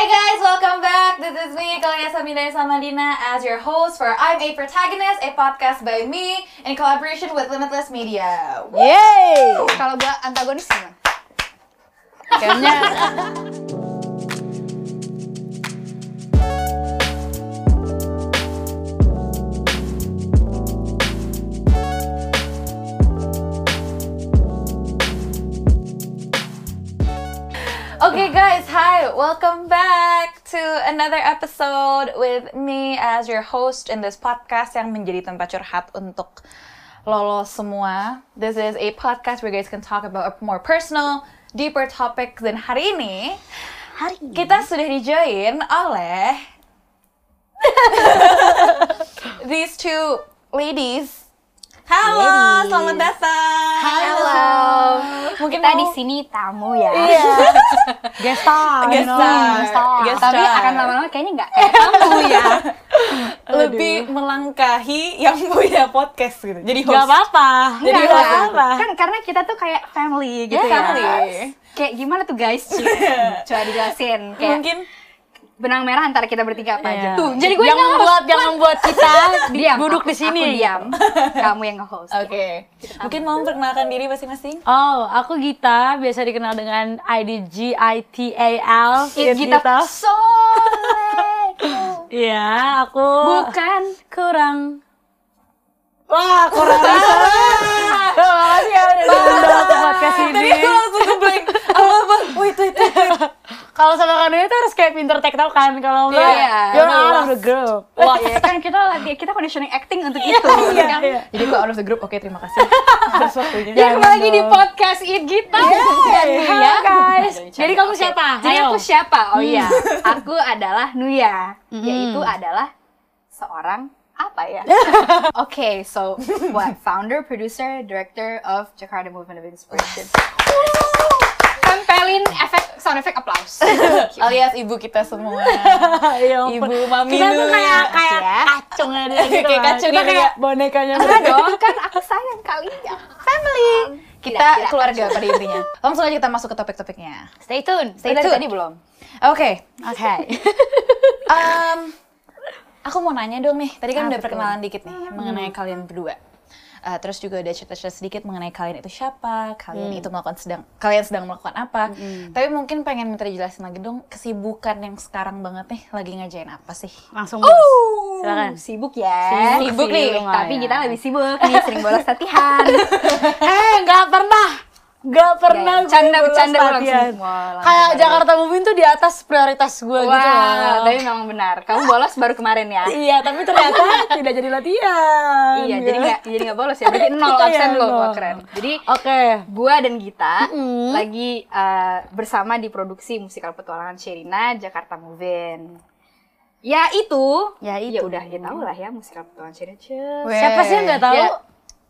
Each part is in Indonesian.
Hey guys, welcome back. This is me, Kalia Samina Samadina, as your host for I'm a Protagonist, a podcast by me in collaboration with Limitless Media. Yeay! Kalau gua antagonis gimana? Kayaknya Okay guys, hi, welcome back to another episode with me as your host in this podcast yang menjadi tempat curhat untuk lolo semua. This is a podcast where you guys can talk about a more personal, deeper topic dan hari ini hari ini kita sudah dijoin oleh these two ladies. Halo, Ladies. selamat datang. Halo. Mungkin Kita mau- di sini tamu ya. Iya. guest star, Guest star. Guest star. Guest Tapi akan lama-lama kayaknya nggak kayak tamu ya. lebih melangkahi yang punya podcast gitu. Jadi host. Gak apa-apa. Jadi nggak nggak. apa-apa. Kan karena kita tuh kayak family gitu Yes. ya. Family. Kayak gimana tuh guys? Coba dijelasin. Kayak Mungkin benang merah antara kita bertiga apa aja. Iya. Tuh, jadi gue yang membuat yang membuat kita diam. duduk Aku- di sini. Aku diam. Kamu yang nge-host. oke. Mungkin mau memperkenalkan diri masing-masing. Oh, aku Gita, biasa dikenal dengan ID G I T A L. It kita soleh. Iya, aku Bukan kurang Wah, kurang Makasih ya udah diundang ke podcast ini. Tadi aku langsung ke blank. Apa-apa? Wait, wait, wait. Kalau sama Kanu itu harus kayak pinter tektok kan. Kalau enggak, Iya, you're bener. out of the group. Wah, iya kan kita lagi kita conditioning acting untuk itu iya, kan. iya. Jadi aku out of the group. Oke, terima kasih. Atas waktunya. Ya, kembali lagi di podcast It Gita dan Nuya. Halo guys. Jadi kamu siapa? Jadi aku siapa? Oh iya, aku adalah Nuya, yaitu adalah seorang apa ya? Oke, so what? Founder, producer, director of Jakarta Movement of Inspiration. Tempelin efek sound effect applause. Alias ibu kita semua. Ayo. Ibu mami Kita tuh kayak kayak Ya. kacungnya dia gitu. Kayak kacungnya Kita kayak bonekanya. Enggak dong, kan aku sayang kalian. Family. Kita Tidak, tidak. keluarga pada intinya. Langsung aja kita masuk ke topik-topiknya. Stay tune. Stay tune. Tadi belum? Oke. Oke. Um, aku mau nanya dong nih, tadi kan Apa udah tuh? perkenalan dikit nih mengenai kalian berdua. Uh, terus juga ada cerita-cerita sedikit mengenai kalian itu siapa, kalian itu melakukan sedang kalian sedang melakukan apa. Tapi mungkin pengen minta dijelasin lagi dong kesibukan yang sekarang banget nih lagi ngajain apa sih? Langsung bos. Silakan. Sibuk ya. Sibuk nih, lumayan. Tapi kita lebih sibuk nih, sering bolos latihan. Eh, nggak pernah. Nggak pernah. Gue bolos bercanda, gue latihan. wah, Kayak. Jakarta Moving tuh di atas prioritas gue gitu Wah, loh. tapi memang benar. Kamu bolos baru kemarin ya? Iya, tapi ternyata tidak jadi latihan. iya, jadi nggak jadi nggak bolos ya. Berarti nol Iya, absen loh, nol. Wah, keren. Jadi Oke. gua dan Gita Mm-mm. lagi eh, bersama di produksi musikal petualangan Sherina Jakarta Moving. Ya itu, Ya ya itu. udah ya tahu lah ya musikal petualangan Sherina. Siapa sih yang nggak tahu? Ya.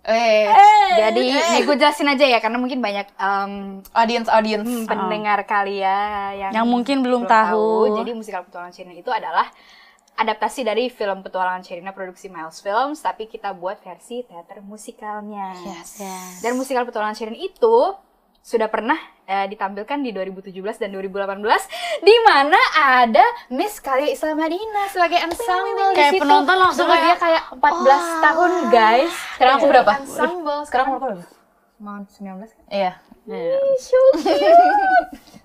Eh, Jadi, nih gue jelasin aja ya karena mungkin banyak em, audience audience. Hmm, pendengar kalian yang, Yang mungkin belum tahu. Jadi musikal petualangan Sherina itu adalah adaptasi dari film petualangan Sherina produksi Miles Films, tapi kita buat versi teater musikalnya. Yes. Dan musikal petualangan Sherina itu sudah pernah eh, ditampilkan di 2017 dan 2018 di mana ada Miss Kalia Islam Madinah sebagai ensemble di situ. penonton langsung Dulu kayak, dia kayak 14 tahun guys. Sekarang aku berapa? Ensemble. Sekarang umur berapa? mau 19 kan? Iya.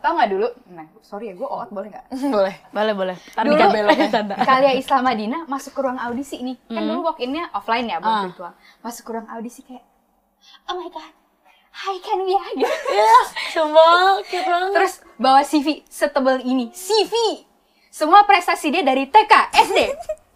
Tahu nggak dulu? Nah, sorry ya, gue out boleh nggak? Boleh. Boleh, boleh. Tapi Dulu. Kalia Islam Madinah masuk ke ruang audisi nih. Kan dulu walk-innya offline ya, bukan Ah. virtual. Masuk ke ruang audisi kayak, oh my god, hai kan ya gitu. Iya, semua cute banget. Terus bawa CV setebal ini, CV. Semua prestasi dia dari TK, SD,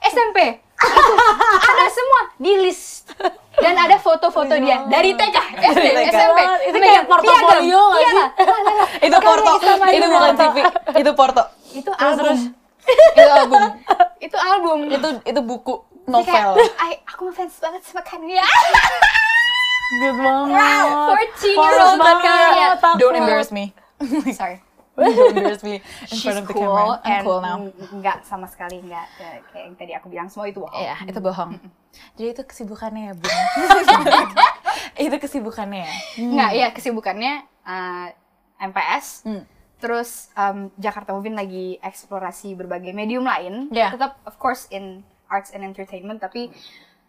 SMP. Itu ada semua di list. Dan ada foto-foto dia dari TK, SD. SMP. Itu kayak portofolio Iya lah. Itu Porto. Itu bukan TV. Itu Porto. Itu album. Itu album. Itu album. Itu itu buku novel. kayak, "Ay, aku ngefans banget sama Kania. Cute banget. 14 year old banget. Kania. Takut. Don't embarrass me. Sorry. Don't embarrass me in She's front of the cool camera. I'm and cool now. Enggak sama sekali enggak kayak yang tadi aku bilang semua itu bohong. Iya, itu bohong. Jadi itu kesibukannya ya, Bun. itu kesibukannya ya. Enggak, ya kesibukannya eh, MPS Hmm. terus um, Jakarta Movie lagi eksplorasi berbagai medium lain Yeah. tetap of course in arts and entertainment tapi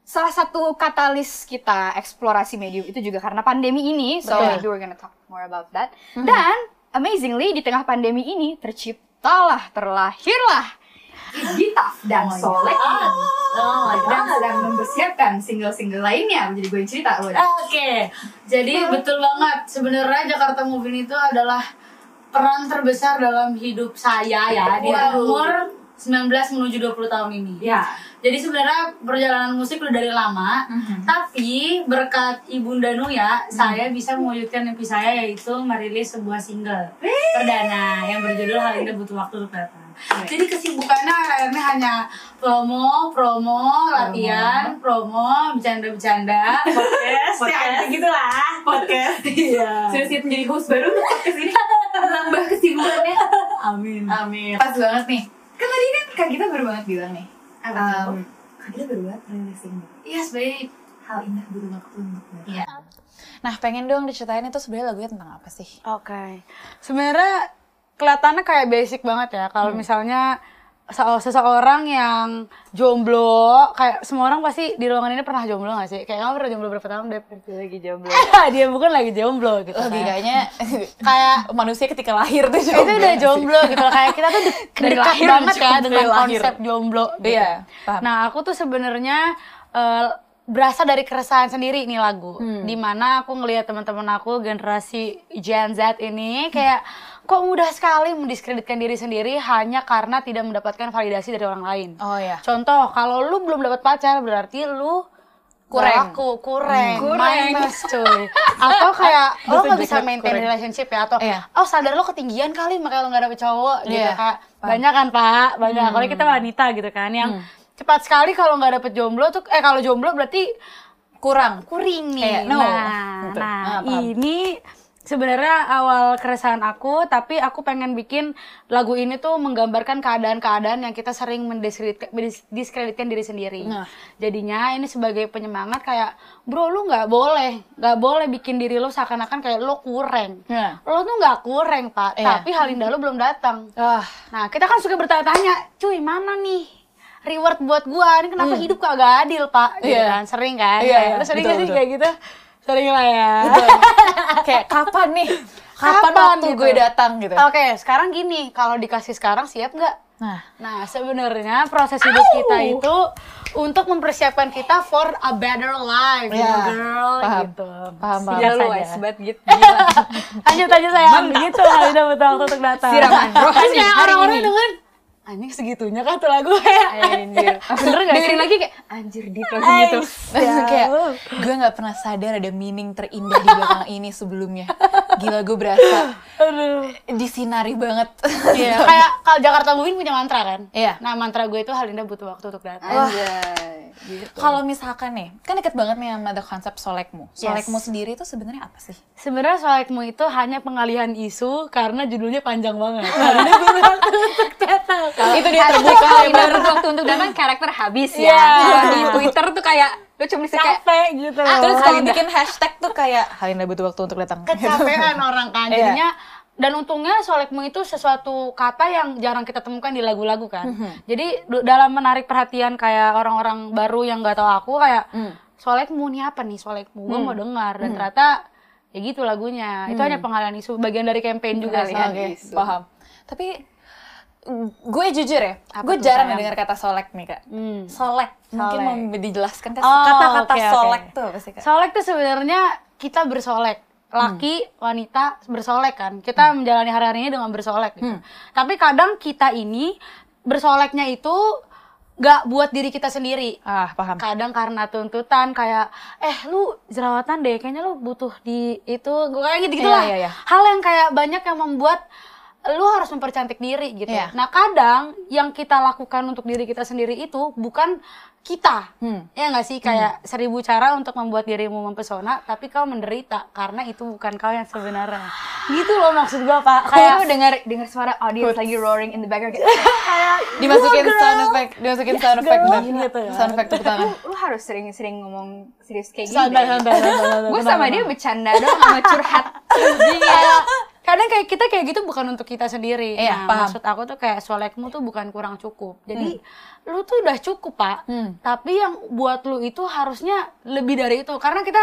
salah satu katalis kita eksplorasi medium itu juga karena pandemi ini so Betul. maybe we're gonna talk more about that. Dan amazingly di tengah pandemi ini terciptalah terlahirlah Gita dan Solek dan sedang mempersiapkan single-single lainnya menjadi gue cerita Oke, jadi betul banget. Sebenarnya Jakarta Movie itu adalah peran terbesar dalam hidup saya ya di Wow. umur 19 menuju 20 tahun ini. ya Jadi sebenarnya perjalanan musik udah dari lama, tapi berkat Ibunda Nuya, saya bisa mewujudkan mimpi saya yaitu merilis sebuah single perdana yang berjudul Hal Indah Butuh Waktu Untuk Datang. Jadi kesibukannya akhirnya hanya promo, promo, latihan, promo, bercanda-bercanda, podcast, ya gitu lah, podcast. Iya. sudah siap menjadi host baru untuk podcast ini nambah kesibukannya Amin. Amin. Pas banget nih. Kan tadi kan Kak Gita baru banget bilang nih. Um, banget rilis single. Iya, sebagai Hal indah butuh waktu untuk. Iya. Nah, pengen dong diceritain itu sebenarnya lagunya tentang apa sih? Oke. Sebenarnya kelihatannya kayak basic banget ya. Kalau misalnya se- seseorang yang jomblo, kayak semua orang pasti di ruangan ini pernah jomblo gak sih? Kayak kamu pernah jomblo berapa tahun deh? Lagi jomblo. Dia bukan lagi jomblo gitu. kan. Logikanya Kayak manusia ketika lahir tuh itu udah jomblo gitu kayak kita tuh de- Dari dekat lahir banget jomblo, ya dengan lahir. konsep jomblo gitu. Iya, paham. Nah, aku tuh sebenarnya eh, berasal dari keresahan sendiri nih lagu. Hmm. Di mana aku ngelihat teman-teman aku generasi Gen Z ini kayak kok mudah sekali mendiskreditkan diri sendiri hanya karena tidak mendapatkan validasi dari orang lain. Oh ya. Contoh, kalau lu belum dapat pacar berarti lu Kurang. aku kurang, Kurang. minus cuy. Atau kayak lo Itu nggak bisa maintain kurang. relationship ya atau Iya. oh sadar lo ketinggian kali makanya lo nggak dapet cowok gitu Iya. Hmm. banyak kan pak banyak kalau kita wanita gitu kan yang cepat sekali kalau nggak dapet jomblo tuh eh kalau jomblo berarti Kurang. kuring nih. Kayak, no. Nah, Gitu. nah Ah, paham. ini sebenarnya awal keresahan aku, tapi aku pengen bikin lagu ini tuh menggambarkan keadaan-keadaan yang kita sering mendiskreditkan, diri sendiri. Nah. Jadinya ini sebagai penyemangat kayak, bro lu nggak boleh, nggak boleh bikin diri lo seakan-akan kayak lo kurang. Nah. Lo tuh nggak kurang pak, Iya. tapi hal indah lo belum datang. Ah, Nah, kita kan suka bertanya-tanya, cuy mana nih reward buat gua? Ini kenapa hidup kagak adil, Pak? Gitu Hmm. Iya. kan, sering kan? Iya, iya, Lu sering betul, gak sih betul. kayak gitu? Sering lah ya. kayak kapan nih? Kapan, Kapan waktu gitu? gue datang gitu? Oke, sekarang gini, kalau dikasih sekarang siap nggak? Nah, Nah, sebenarnya proses hidup kita itu untuk mempersiapkan kita for a better life, you Iya, know, girl, paham. gitu. Paham, paham. Biasa lu aja. wise banget gitu. Lanjut aja sayang, gitu lah, udah betul untuk datang. Siraman rohani orang-orang ini. Anjing segitunya kan tuh lagu ya. Anjir. Bener gak Dengerin lagi kayak anjir deep langsung gitu. Langsung kayak gue nggak pernah sadar ada meaning terindah di belakang ini sebelumnya. Gila gue berasa Aduh. disinari banget. Iya, kayak kalau Jakarta Movie punya mantra kan? Iya. Nah, mantra gue itu Halinda butuh waktu untuk datang. Gitu. Kalau misalkan nih, kan deket banget nih sama ada konsep solekmu. Yes. Solekmu sendiri itu sebenarnya apa sih? Sebenarnya soalmu itu hanya pengalihan isu karena judulnya panjang banget. Halinda butuh waktu untuk datang. itu dia terbuka Butuh waktu untuk datang karakter habis ya. Kalau di Twitter tuh kayak lu cuma bisa kayak Capek gitu. Ah, Terus loh. kalau bikin hashtag tuh kayak Halinda butuh waktu untuk datang. kecapean orang kan. Iya. Jadinya dan untungnya solekmu itu sesuatu kata yang jarang kita temukan di lagu-lagu kan. Jadi du- dalam menarik perhatian kayak orang-orang baru yang nggak tahu aku kayak solekmu nih apa nih solekmu, gue mau dengar dan ternyata ya gitu lagunya. Itu hanya pengalihan isu, bagian dari campaign juga sih. Oke, paham. Tapi gue jujur ya, Apa gue jarang sayang? dengar kata solek nih kak. Hmm. Solek, mungkin Solek. mau dijelaskan Kak, Oh, kata-kata oke, oke. solek tuh apa sih kak? Solek tuh sebenarnya kita bersolek. Laki, wanita bersolek kan. Kita menjalani hari-harinya dengan bersolek gitu. Tapi kadang kita ini bersoleknya itu gak buat diri kita sendiri. Ah, paham. Kadang karena tuntutan kayak eh lu jerawatan deh, kayaknya lu butuh di itu gue kayak gitu gitu Iya, lah. iya, iya. Hal yang kayak banyak yang membuat lu harus mempercantik diri gitu. Iya. Nah, kadang yang kita lakukan untuk diri kita sendiri itu bukan kita. Hmm. Ya nggak sih kayak seribu cara untuk membuat dirimu mempesona, tapi kau menderita karena itu bukan kau yang sebenarnya. Gitu loh maksud gua pak. kayak Kayak dengar dengar suara audience lagi roaring in the background kayak Dimasukin sound effect, dimasukin sound effect girl. dan Gitu ya. sound effect tepuk tangan. lu harus sering-sering ngomong serius kayak gini. santai santai santai. santai, Gue sama dia bercanda doang sama curhat. kayak kadang kayak kita kayak gitu bukan untuk kita sendiri. Iya, nah, paham. maksud aku tuh kayak solekmu tuh bukan kurang cukup. Jadi lu tuh udah cukup pak. Hmm. Tapi yang buat lu itu harusnya lebih dari itu. Karena kita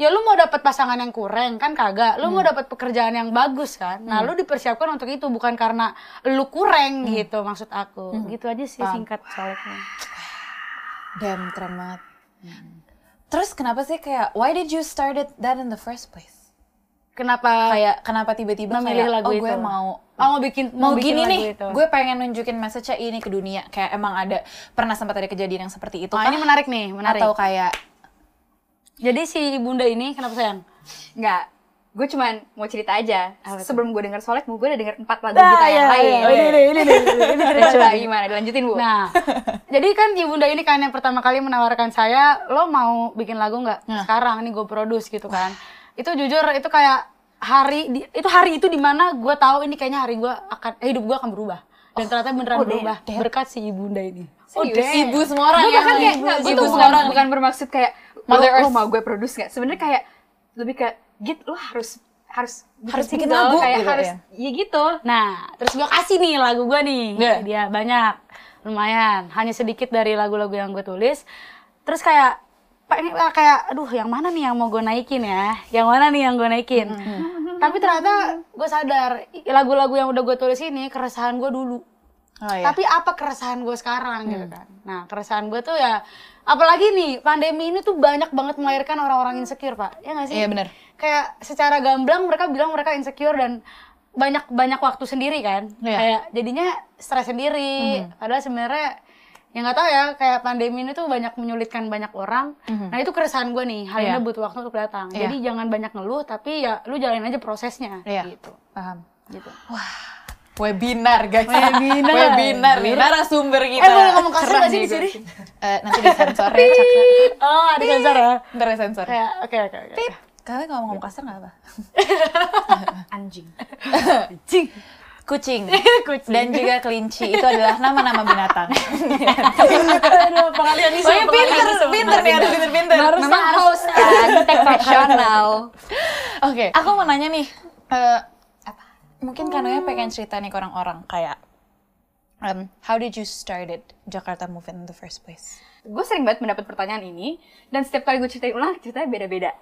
ya lu mau dapat pasangan yang kurang kan kagak. Lu mau dapat pekerjaan yang bagus kan. Nah lu dipersiapkan untuk itu bukan karena lu kurang gitu maksud aku. Gitu aja sih singkat soleknya. Damn, keren banget. Terus kenapa sih kayak why did you started that in the first place? Kenapa Kayak kenapa tiba-tiba memilih kayak lagu oh itu? gue mau Oh, mau bikin mau bikin gini lagu nih, itu. gue pengen nunjukin message-nya ini ke dunia. Kayak emang ada pernah sempat ada kejadian yang seperti itu Oh, kah? ini menarik nih, menarik. Atau kayak Jadi si bunda ini kenapa sayang? Enggak, gue cuman mau cerita aja. Sebelum gue denger Solek, gue udah denger empat lagu Ah, kita iya, yang lain. iya. Ini nih, ini nih, ini Terus coba gimana? Dilanjutin, Bu. Nah, jadi kan ibunda ini kan yang pertama kali menawarkan saya, lo mau bikin lagu nggak? Sekarang ini gue produce gitu kan. Itu jujur itu kayak hari di- itu hari itu di mana gue tahu ini kayaknya hari gue akan eh, hidup gue akan berubah. Dan ternyata beneran berubah berkat si ibunda ini. Serius? ibu semua orang Gue ya. bahkan kayak, ibu, ibu tuh semua bukan, orang. bukan bermaksud kayak, Mother lo Earth. mau gue produce nggak? Sebenarnya kayak, lebih kayak, git, lo harus harus Harus bikin lagu kayak gitu, harus ya. ya gitu Nah, terus gue kasih nih lagu gue nih. Iya. Dia banyak, lumayan. Hanya sedikit dari lagu-lagu yang gue tulis. Terus kayak, Pak ini ah, kayak, aduh yang mana nih yang mau gue naikin ya? Yang mana nih yang gue naikin? Tapi ternyata gue sadar, lagu-lagu yang udah gue tulis ini keresahan gue dulu. Oh, iya. Tapi apa keresahan gue sekarang gitu kan? Nah keresahan gue tuh ya, apalagi nih pandemi ini tuh banyak banget melahirkan orang-orang insecure pak, ya nggak sih? Iya, bener. Kayak secara gamblang mereka bilang mereka insecure dan banyak banyak waktu sendiri kan, Iya. kayak jadinya stres sendiri. Padahal sebenarnya ya nggak tahu ya kayak pandemi ini tuh banyak menyulitkan banyak orang. Nah itu keresahan gue nih, hal Iya. ini butuh waktu untuk datang. Iya. Jadi jangan banyak ngeluh, tapi ya lu jalanin aja prosesnya. Iya. Gitu. Paham. Gitu. Webinar guys. Webinar. Webinar nih narasumber kita. Eh boleh ngomong kasar nggak sih di sini? Eh, nanti disensor ya, Cakra. Oh ada sensor ya? Ntar disensor. Kayak oke oke oke. Kalian kalau ngomong kasar nggak apa? anjing Kucing. Kucing. Dan juga kelinci itu adalah nama-nama binatang. Aduh, pengalian isu. Pengalian pinter, pinter nih, harus pinter-pinter. memang harus kan profesional Oke, aku mau nanya nih. eh, apa? Mungkin Kanoya pengen cerita nih ke orang-orang kayak um, how did you started Jakarta Movement in the first place? gue sering banget mendapat pertanyaan ini dan setiap kali gue ceritain ulang ceritanya beda-beda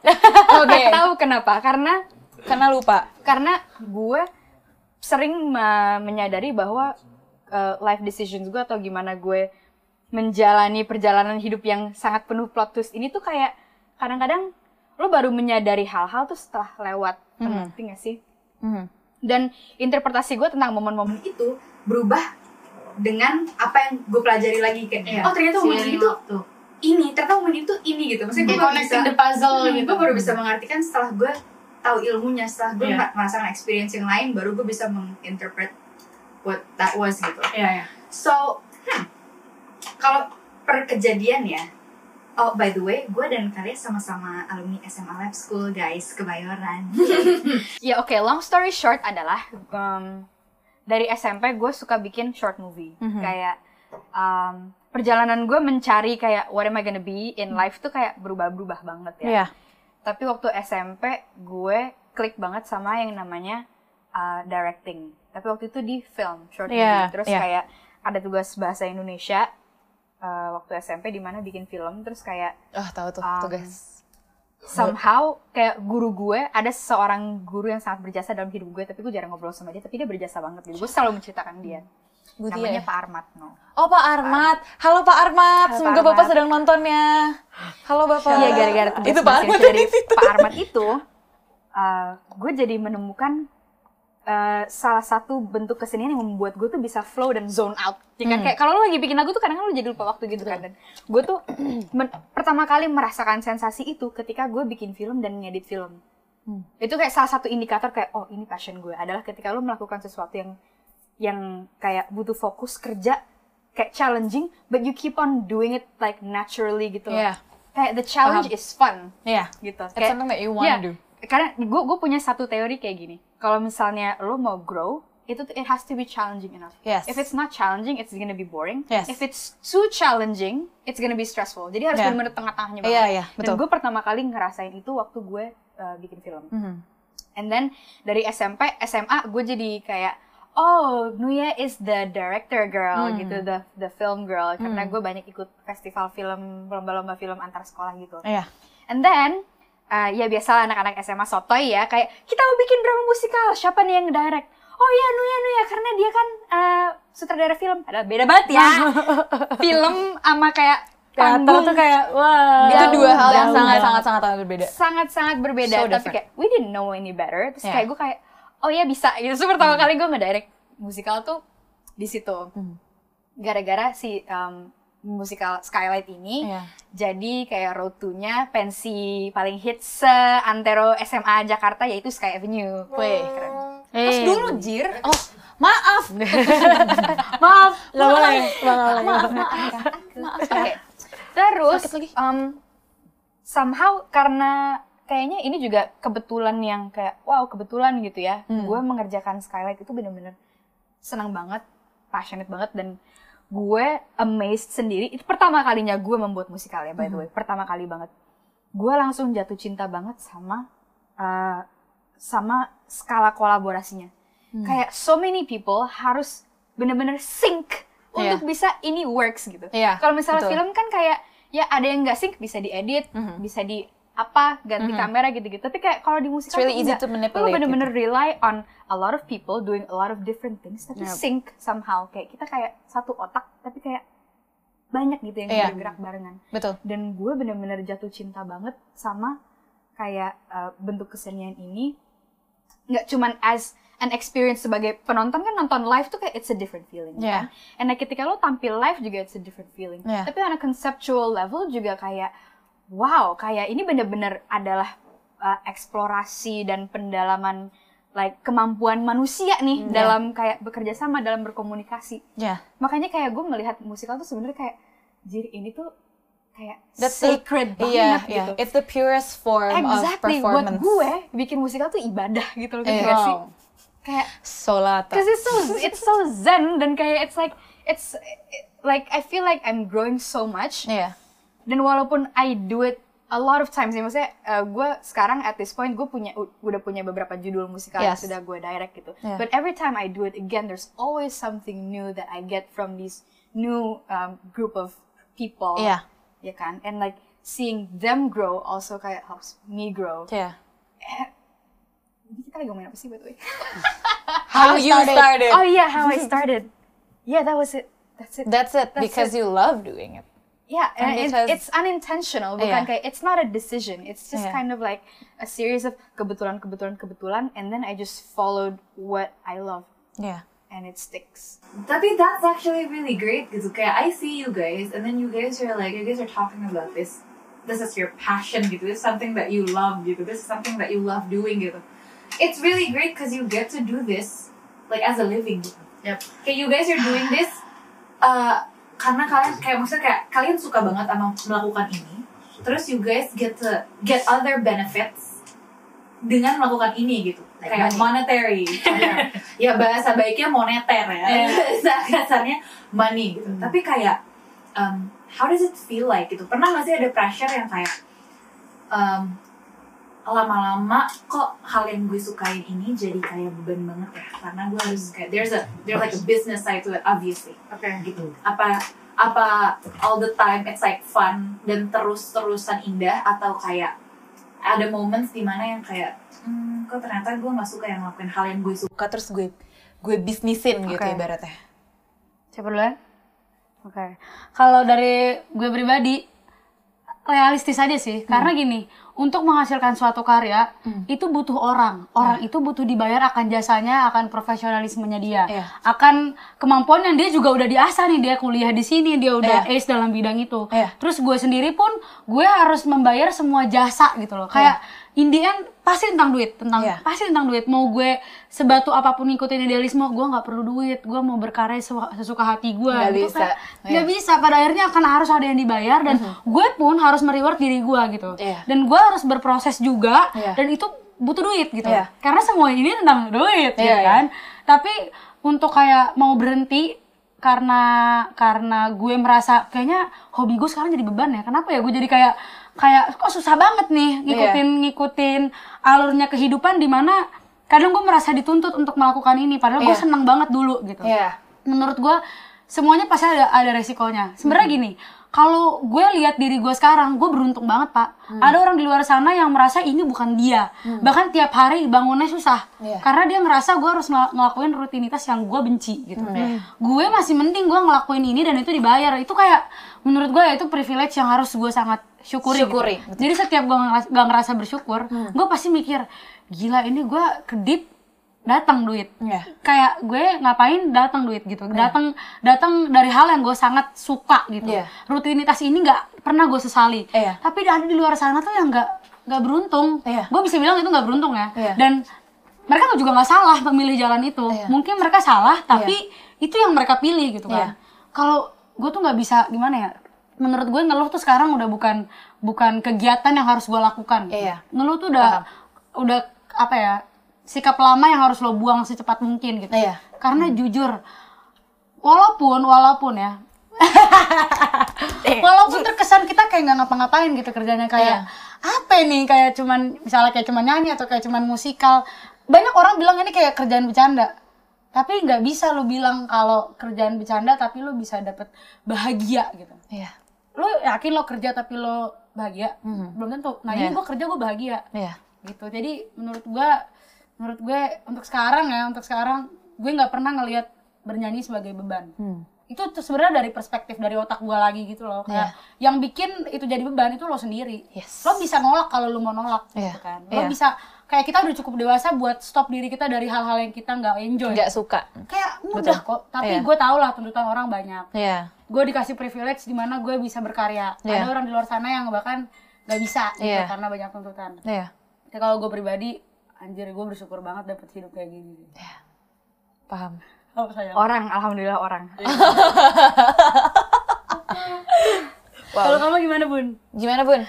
Oke. Gak tahu kenapa karena Karena lupa. karena gue sering me- menyadari bahwa uh, life decisions gue atau gimana gue menjalani perjalanan hidup yang sangat penuh plot twist ini tuh kayak kadang-kadang lo baru menyadari hal-hal tuh setelah lewat. Ngerti gak sih? Mhm. dan interpretasi gue tentang momen-momen itu berubah dengan apa yang gue pelajari lagi kayak Iya, oh ternyata momen itu ini ternyata momen itu ini gitu. Maksudnya gue baru bisa the puzzle Hmm, gitu. gue baru bisa mengartikan setelah gue tahu ilmunya. Setelah gue Iya. merasakan experience yang lain baru gue bisa menginterpret what that was gitu. Iya, iya. so hmm, kalau per kejadian ya oh by the way gue dan kalian sama-sama alumni SMA Lab School guys kebayoran. Ya oke long story short adalah um, dari SMP gue suka bikin short movie. Kayak um, perjalanan gue mencari kayak what am I gonna be in life tuh kayak berubah-berubah banget ya. Iya. Tapi waktu SMP gue klik banget sama yang namanya uh, directing. Tapi waktu itu di film short movie. Iya, Terus iya. kayak ada tugas bahasa Indonesia uh, waktu SMP di mana bikin film. Terus kayak Oh, tahu tuh Um, tugas. somehow kayak guru gue ada seorang guru yang sangat berjasa dalam hidup gue. Tapi gue jarang ngobrol sama dia. Tapi dia berjasa banget. Gitu. Gue selalu menceritakan dia. Budi namanya ya? Pak Armat. No. Oh, Pak Armat. Halo Pak Armat. Halo, Semoga Pak Bapak Armat. sedang nontonnya. Halo Bapak. Iya gara-gara itu Pak Armat dari. Pak Armat itu, uh, gue jadi menemukan uh, salah satu bentuk kesenian yang membuat gue tuh bisa flow dan zone out. Ya kan? Kayak kalau lo lagi bikin lagu tuh kadang-kadang lo jadi lupa waktu gitu kan. Dan gue tuh pertama kali merasakan sensasi itu ketika gue bikin film dan ngedit film. Itu kayak salah satu indikator kayak oh ini passion gue adalah ketika lo melakukan sesuatu yang yang kayak butuh fokus kerja kayak challenging but you keep on doing it like naturally gitu. loh. Iya. Kayak the challenge Paham. is fun Iya. gitu. It's something that you wanna Iya. do. Karena gue gue punya satu teori kayak gini. Kalau misalnya lo mau grow, itu it has to be challenging enough. Yes. If it's not challenging, it's gonna be boring. Yes. If it's too challenging, it's gonna be stressful. Jadi harus Yeah. benar-benar tengah-tengahnya banget. iya, betul. Dan gue pertama kali ngerasain itu waktu gue uh, bikin film. Mhm. And then dari SMP, SMA gue jadi kayak oh Nuya is the director girl gitu, the the film girl karena gue banyak ikut festival film, lomba-lomba film antar sekolah gitu. Iya. And then uh, ya biasa anak-anak SMA sotoy ya kayak kita mau bikin drama musikal siapa nih yang direct oh iya Nuya Nuya karena dia kan uh, sutradara film ada beda banget ya film sama kayak Teater panggung tuh kayak wah. Itu dua hal yang sangat sangat sangat sangat berbeda. sangat-sangat berbeda So tapi different. kayak we didn't know any better terus Yeah. kayak gue kayak oh ya bisa gitu so pertama kali gue ngedirect musikal tuh di situ gara-gara si um, musikal Skylight ini Iya. jadi kayak road to-nya pensi paling hits seantero SMA Jakarta yaitu Sky Avenue. Wih, keren. Terus Eh. dulu Jir, Oh, maaf. Maaf. Nggak boleh. maaf, maaf. Maaf. Oke. Terus um, somehow karena kayaknya ini juga kebetulan yang kayak wow kebetulan gitu ya. Hmm. Gue mengerjakan Skylight itu bener-bener senang banget, passionate banget dan gue amazed sendiri. Itu pertama kalinya gue membuat musikal ya by Hmm. the way. Pertama kali banget. Gue langsung jatuh cinta banget sama uh, sama skala kolaborasinya. Hmm. Kayak so many people harus bener-bener sync Iya. untuk bisa ini works gitu. Iya, Kalau misalnya betul. film kan kayak ya ada yang nggak sync bisa diedit, Mhm. bisa di apa ganti kamera gitu-gitu. Tapi kayak kalau di musik really easy to manipulate Lu bener-bener rely on a lot of people doing a lot of different things tapi Yep. sync somehow. Kayak kita kayak satu otak tapi kayak banyak gitu yang Iya. bergerak barengan. Betul. Dan gue bener-bener jatuh cinta banget sama kayak uh, bentuk kesenian ini. Nggak cuman as an experience sebagai penonton kan nonton live tuh kayak it's a different feeling Yeah. kan. And like, ketika lo tampil live juga it's a different feeling. Yeah. Tapi on a conceptual level juga kayak wow, kayak ini bener-bener adalah uh, eksplorasi dan pendalaman like kemampuan manusia nih Hmm. dalam kayak bekerja sama dalam berkomunikasi. Ya. Makanya kayak gue melihat musikal tuh sebenarnya kayak jir ini tuh kayak That's the- sacred Iya, banget iya. gitu. It's the purest form Exactly, of buat performance. gue bikin musikal tuh ibadah gitu loh, Iya. gak sih? Kayak Solata. Cause it's so it's so zen dan kayak it's like it's like I feel like I'm growing so much Iya. Dan walaupun I do it a lot of times ya maksudnya uh, gue sekarang at this point gue punya udah punya beberapa judul musikal yang Yes. sudah gue direct gitu Yeah. but every time I do it again there's always something new that I get from these new um, group of people Iya. ya kan and like seeing them grow also kayak helps me grow Iya. Ini kita lagi ngomongin apa sih by the way How you started. oh yeah how I started yeah that was it that's it That's it. That's because it. you love doing it. Yeah, and, And it's, because- it's unintentional, bukan Iya. kayak it's not a decision. It's just Iya. kind of like a series of kebetulan, kebetulan, kebetulan, and then I just followed what I love, Yeah. and it sticks. Tapi that's actually really great because Kayak I see you guys, and then you guys are like, you guys are talking about this. This is your passion gitu. This is something that you love gitu. This is something that you love doing gitu. It's really great because you get to do this like as a living gitu. Yep. Kayak you guys are doing this uh, karena kalian kayak maksudnya kayak kalian suka banget sama melakukan ini. Terus you guys get to get other benefits dengan melakukan ini gitu. kayak monetary. ya, ya bahasa baiknya moneter ya. Bahasa kasarnya money gitu. Tapi kayak um, how does it feel like gitu? Pernah gak sih ada pressure yang kayak um, lama-lama kok hal yang gue sukain ini jadi kayak beban banget ya karena gue harus kayak there's a there's like a business side to it obviously Oke. gitu apa apa all the time it's like fun dan terus-terusan indah atau kayak ada moments di mana yang kayak hmm, kok ternyata gue nggak suka yang ngelakuin hal yang gue suka terus gue gue bisnisin gitu Oke. ibaratnya. Siapa duluan? Oke. Kalau dari gue pribadi realistis aja sih. Karena gini, untuk menghasilkan suatu karya itu butuh orang. Orang itu butuh dibayar akan jasanya, akan profesionalismenya dia, Iya. akan kemampuan yang dia juga udah diasah nih dia kuliah di sini, dia udah Iya. ace dalam bidang itu. Iya. Terus gue sendiri pun gue harus membayar semua jasa gitu loh. Kayak in the end pasti tentang duit, tentang Iya. pasti tentang duit. Mau gue sebatu apa pun ngikutin idealisme, gue nggak perlu duit. Gue mau berkarya sesu- sesuka hati gue. Nggak Gitu, bisa. kayak, Iya. nggak bisa. Pada akhirnya akan harus ada yang dibayar dan gue pun harus mereward diri gue gitu. Iya. Dan gue harus berproses juga Iya. dan itu butuh duit gitu. Iya. Karena semua ini tentang duit gitu Iya, iya. kan. Tapi untuk kayak mau berhenti karena karena gue merasa kayaknya hobi gue sekarang jadi beban ya. Kenapa ya gue jadi kayak kayak kok susah banget nih ngikutin ngikutin alurnya kehidupan di mana kadang gue merasa dituntut untuk melakukan ini padahal gue Iya. seneng banget dulu gitu Iya. menurut gue semuanya pasti ada ada resikonya sebenarnya Hmm. gini kalau gue lihat diri gue sekarang gue beruntung banget pak Hmm. ada orang di luar sana yang merasa ini bukan dia bahkan tiap hari bangunnya susah Iya. karena dia merasa gue harus ngel- ngelakuin rutinitas yang gue benci gitu Hmm. gue masih mending gue ngelakuin ini dan itu dibayar itu kayak menurut gue ya itu privilege yang harus gue sangat syukuri, gitu. Syukuri, jadi setiap gue ngeras- gak ngerasa bersyukur gue pasti mikir gila ini gue kedip datang duit Iya. kayak gue ngapain datang duit gitu datang datang dari hal yang gue sangat suka gitu Iya. rutinitas ini nggak pernah gue sesali Iya. tapi ada di luar sana tuh yang nggak nggak beruntung Iya. gue bisa bilang itu nggak beruntung ya Iya. dan mereka juga nggak salah memilih jalan itu Iya. mungkin mereka salah tapi itu yang mereka pilih gitu Iya. kan kalau gue tuh nggak bisa gimana ya menurut gue ngeluh tuh sekarang udah bukan bukan kegiatan yang harus gue lakukan. Iya. ngeluh tuh udah udah apa ya sikap lama yang harus lo buang secepat mungkin gitu Iya. karena jujur walaupun walaupun ya walaupun terkesan kita kayak nggak ngapa-ngapain gitu kerjanya kayak apa nih kayak cuman misalnya kayak cuman nyanyi atau kayak cuman musikal banyak orang bilang ini kayak kerjaan bercanda tapi nggak bisa lo bilang kalau kerjaan bercanda tapi lo bisa dapet bahagia gitu Iya. lo yakin lo kerja tapi lo bahagia belum tentu nah ini Iya. gue kerja gue bahagia Iya. gitu jadi menurut gue menurut gue untuk sekarang ya untuk sekarang gue nggak pernah ngelihat bernyanyi sebagai beban Hmm. itu tuh sebenarnya dari perspektif dari otak gue lagi gitu loh kayak yang bikin itu jadi beban itu lo sendiri Iya. Yes. lo bisa nolak kalau lo mau nolak Iya. gitu kan lo Iya. bisa kayak kita udah cukup dewasa buat stop diri kita dari hal-hal yang kita nggak enjoy Nggak suka. kayak mudah Betul. kok tapi Iya. gue tau lah tuntutan orang banyak Iya. gue dikasih privilege di mana gue bisa berkarya Iya. ada orang di luar sana yang bahkan nggak bisa gitu Iya. karena banyak tuntutan Iya. tapi kalau gue pribadi anjir gue bersyukur banget dapet hidup kayak gini Paham. oh sayang Orang, alhamdulillah orang. kalau kamu gimana bun Gimana, Bun?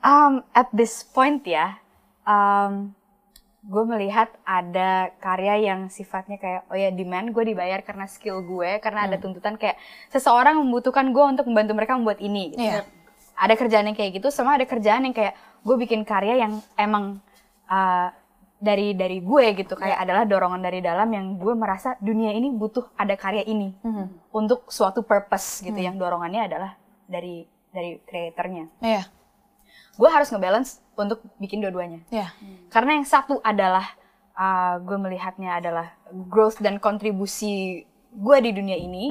Um, at this point ya, um, gue melihat ada karya yang sifatnya kayak oh ya demand gue dibayar karena skill gue karena ada tuntutan kayak seseorang membutuhkan gue untuk membantu mereka membuat ini. Gitu. Iya. ada kerjaan yang kayak gitu sama ada kerjaan yang kayak gue bikin karya yang emang uh, dari dari gue gitu. Kayak adalah dorongan dari dalam yang gue merasa dunia ini butuh ada karya ini untuk suatu purpose gitu. Yang dorongannya adalah dari dari kreatornya Iya. gue harus ngebalance untuk bikin dua-duanya Iya. karena yang satu adalah uh, gue melihatnya adalah growth dan kontribusi gue di dunia ini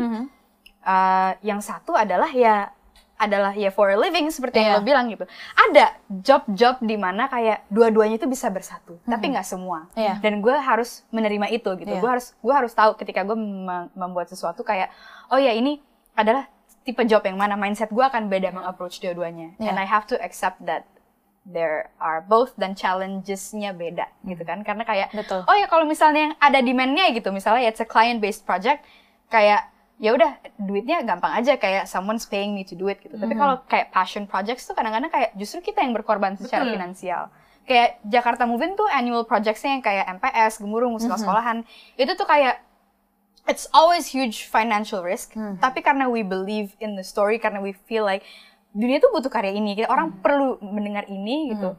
Uh, yang satu adalah ya adalah ya for a living seperti Iya. yang lo bilang gitu ada job-job di mana kayak dua-duanya itu bisa bersatu tapi nggak semua Iya. dan gue harus menerima itu gitu Iya. gue harus gue harus tahu ketika gue mem- membuat sesuatu kayak oh ya ini adalah tipe job yang mana mindset gue akan beda mengapproach dua-duanya Iya. and I have to accept that there are both dan challenges-nya beda gitu kan? Karena kayak Betul. oh ya kalau misalnya yang ada demand-nya gitu misalnya it's a client based project kayak ya udah duitnya gampang aja kayak someone's paying me to do it gitu. Tapi kalau kayak passion projects tuh kadang-kadang kayak justru kita yang berkorban secara Betul. finansial. Kayak Jakarta Moving tuh annual projectsnya yang kayak MPS gemuruh musikal sekolahan itu tuh kayak it's always huge financial risk. Tapi karena we believe in the story karena we feel like dunia tuh butuh karya ini. Kayak orang perlu mendengar ini gitu.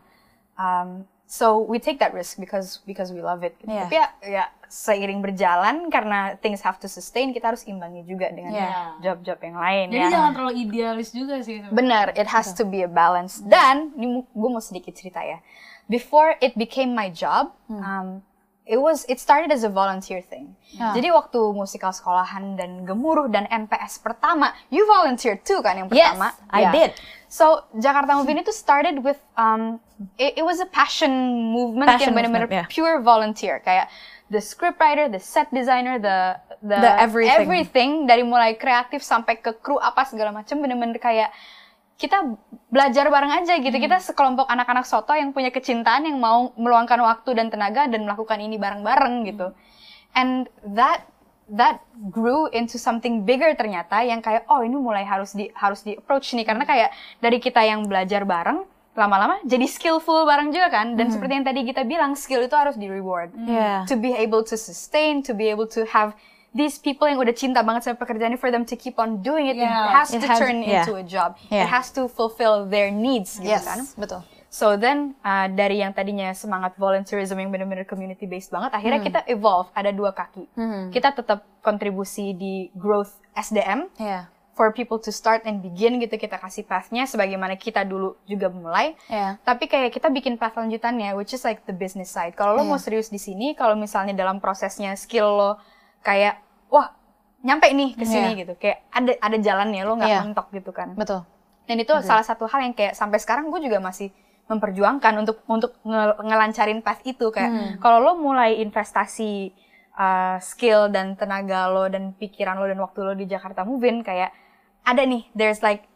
Um, so we take that risk because because we love it. Gitu. Iya. tapi ya, ya seiring berjalan karena things have to sustain kita harus imbangi juga dengan job-job yang lain jadi ya. jangan terlalu idealis juga sih Benar, it has to be a balance. Dan ini gue mau sedikit cerita ya. Before it became my job, um, it was it started as a volunteer thing. Jadi waktu musikal sekolahan dan gemuruh dan MPS pertama, you volunteer too kan yang Yes, pertama? I Yeah. did. So Jakarta Movie itu started with um, it, it was a passion movement Passion yang benar-benar yeah. pure volunteer kayak the scriptwriter, the set designer, the the, The everything. everything dari mulai kreatif sampai ke kru apa segala macam bener-bener kayak kita belajar bareng aja gitu. Kita sekelompok anak-anak soto yang punya kecintaan yang mau meluangkan waktu dan tenaga dan melakukan ini bareng-bareng gitu. And that that grew into something bigger ternyata yang kayak oh ini mulai harus di harus di approach nih. Karena kayak dari kita yang belajar bareng lama-lama jadi skillful bareng juga kan. Dan seperti yang tadi kita bilang skill itu harus di reward Iya. to be able to sustain to be able to have these people yang udah cinta banget sama pekerjaannya for them to keep on doing it, it Yeah. has It to has- turn yeah. into a job. Yeah. It has to fulfill their needs gitu Yes, kan. betul. So then uh, dari yang tadinya semangat volunteerism yang benar-benar community based banget, akhirnya Hmm. kita evolve ada dua kaki. Kita tetap kontribusi di growth SDM Iya. for people to start and begin gitu kita kasih pathnya sebagaimana kita dulu juga mulai. Iya. Tapi kayak kita bikin path lanjutannya, which is like the business side. Kalau lo Iya. mau serius di sini, kalau misalnya dalam prosesnya skill lo kayak wah nyampe nih ke sini Iya. gitu, kayak ada ada jalannya lo nggak Iya. mentok gitu kan. Betul. Dan itu salah satu hal yang kayak sampai sekarang gue juga masih memperjuangkan untuk untuk nge- ngelancarin path itu kayak kalau lo mulai investasi uh, skill dan tenaga lo dan pikiran lo dan waktu lo di Jakarta Movin kayak ada nih there's like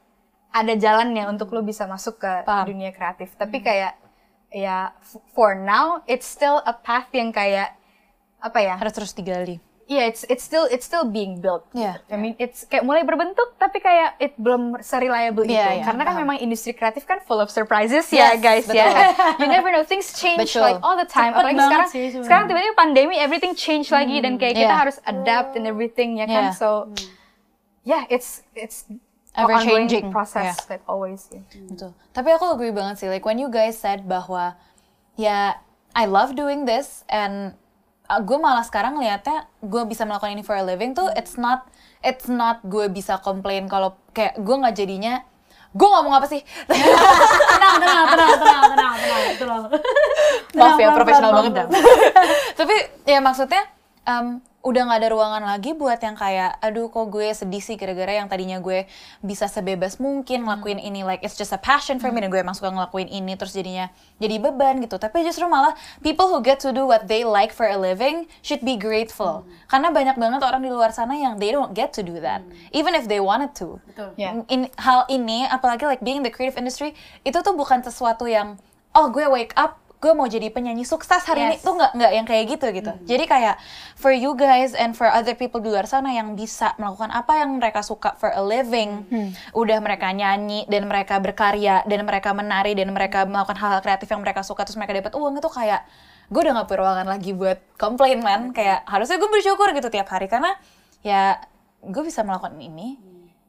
ada jalannya untuk lo bisa masuk ke Paham. dunia kreatif tapi kayak ya for now it's still a path yang kayak apa ya Harus terus digali. Yeah it's it's still it's still being built Iya. I mean it's kayak mulai berbentuk tapi kayak it belum sereliable itu Iya, iya, karena kan memang industri kreatif kan full of surprises ya Yes, guys betul. ya you never know things change Betul. like all the time Cepet apalagi sekarang sih sekarang tiba-tiba pandemi everything change lagi dan kayak kita Iya. harus adapt and everything ya kan Iya. so yeah it's it's Ever changing. process Yeah. like always ya. Betul. Tapi aku agree banget sih, like when you guys said bahwa ya I love doing this and uh, gue malah sekarang liatnya gue bisa melakukan ini for a living tuh it's not it's not gue bisa komplain kalau kayak gue nggak jadinya gue ngomong apa sih? Tenang, tenang, tenang, tenang, tenang, tenang, tenang. maaf ya profesional banget. dah. Tapi ya maksudnya em, udah nggak ada ruangan lagi buat yang kayak aduh kok gue sedih sih gara-gara yang tadinya gue bisa sebebas mungkin ngelakuin ini. Like it's just a passion for me dan gue emang suka ngelakuin ini terus jadinya jadi beban gitu. Tapi justru malah people who get to do what they like for a living should be grateful. Karena banyak banget orang di luar sana yang they don't get to do that even if they wanted to. Betul. Yeah. in hal ini apalagi like being in the creative industry itu tuh bukan sesuatu yang oh gue wake up gue mau jadi penyanyi sukses hari ini. Yes. tuh nggak nggak yang kayak gitu gitu. Jadi kayak for you guys and for other people di luar sana yang bisa melakukan apa yang mereka suka for a living. Udah mereka nyanyi dan mereka berkarya dan mereka menari dan mereka melakukan hal-hal kreatif yang mereka suka terus mereka dapat uang itu kayak gue udah nggak ruangan lagi buat komplain man. Kayak harusnya gue bersyukur gitu tiap hari karena ya gue bisa melakukan ini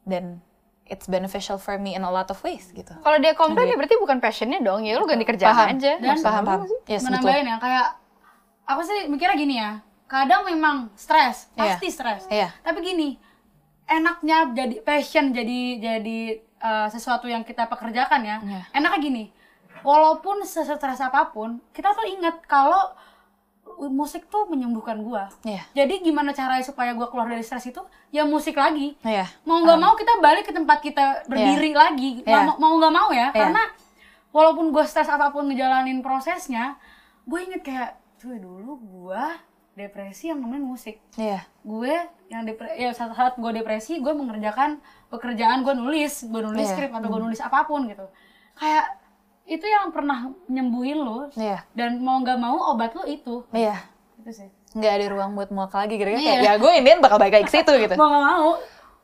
dan it's beneficial for me in a lot of ways gitu. kalau dia komplain ya berarti bukan passionnya dong ya lu ganti kerjaan aja Dan paham paham. Yes, betul. menambahin ya kayak aku sih mikirnya gini ya kadang memang stres Iya. pasti stres Iya. tapi gini enaknya jadi passion jadi jadi uh, sesuatu yang kita pekerjakan ya Iya. enaknya gini walaupun sestres apa pun kita tuh ingat kalau musik tuh menyembuhkan gua Iya. jadi gimana caranya supaya gua keluar dari stres itu ya musik lagi Iya. mau nggak mau kita balik ke tempat kita berdiri lagi Iya. mau mau nggak mau ya Iya. karena walaupun gue stres apa pun ngejalanin prosesnya gue inget kayak tuh dulu gue depresi yang nemenin musik Iya. gue yang depre ya saat saat gue depresi gue mengerjakan pekerjaan gue nulis gue nulis Iya. skrip atau gue nulis apa pun gitu kayak itu yang pernah nyembuhin lo Iya. dan mau nggak mau obat lo itu Iya. itu sih Nggak ada ruang buat muak lagi kira-kira Iya. kayak ya gue Indian bakal balik lagi ke situ gitu. mau nggak mau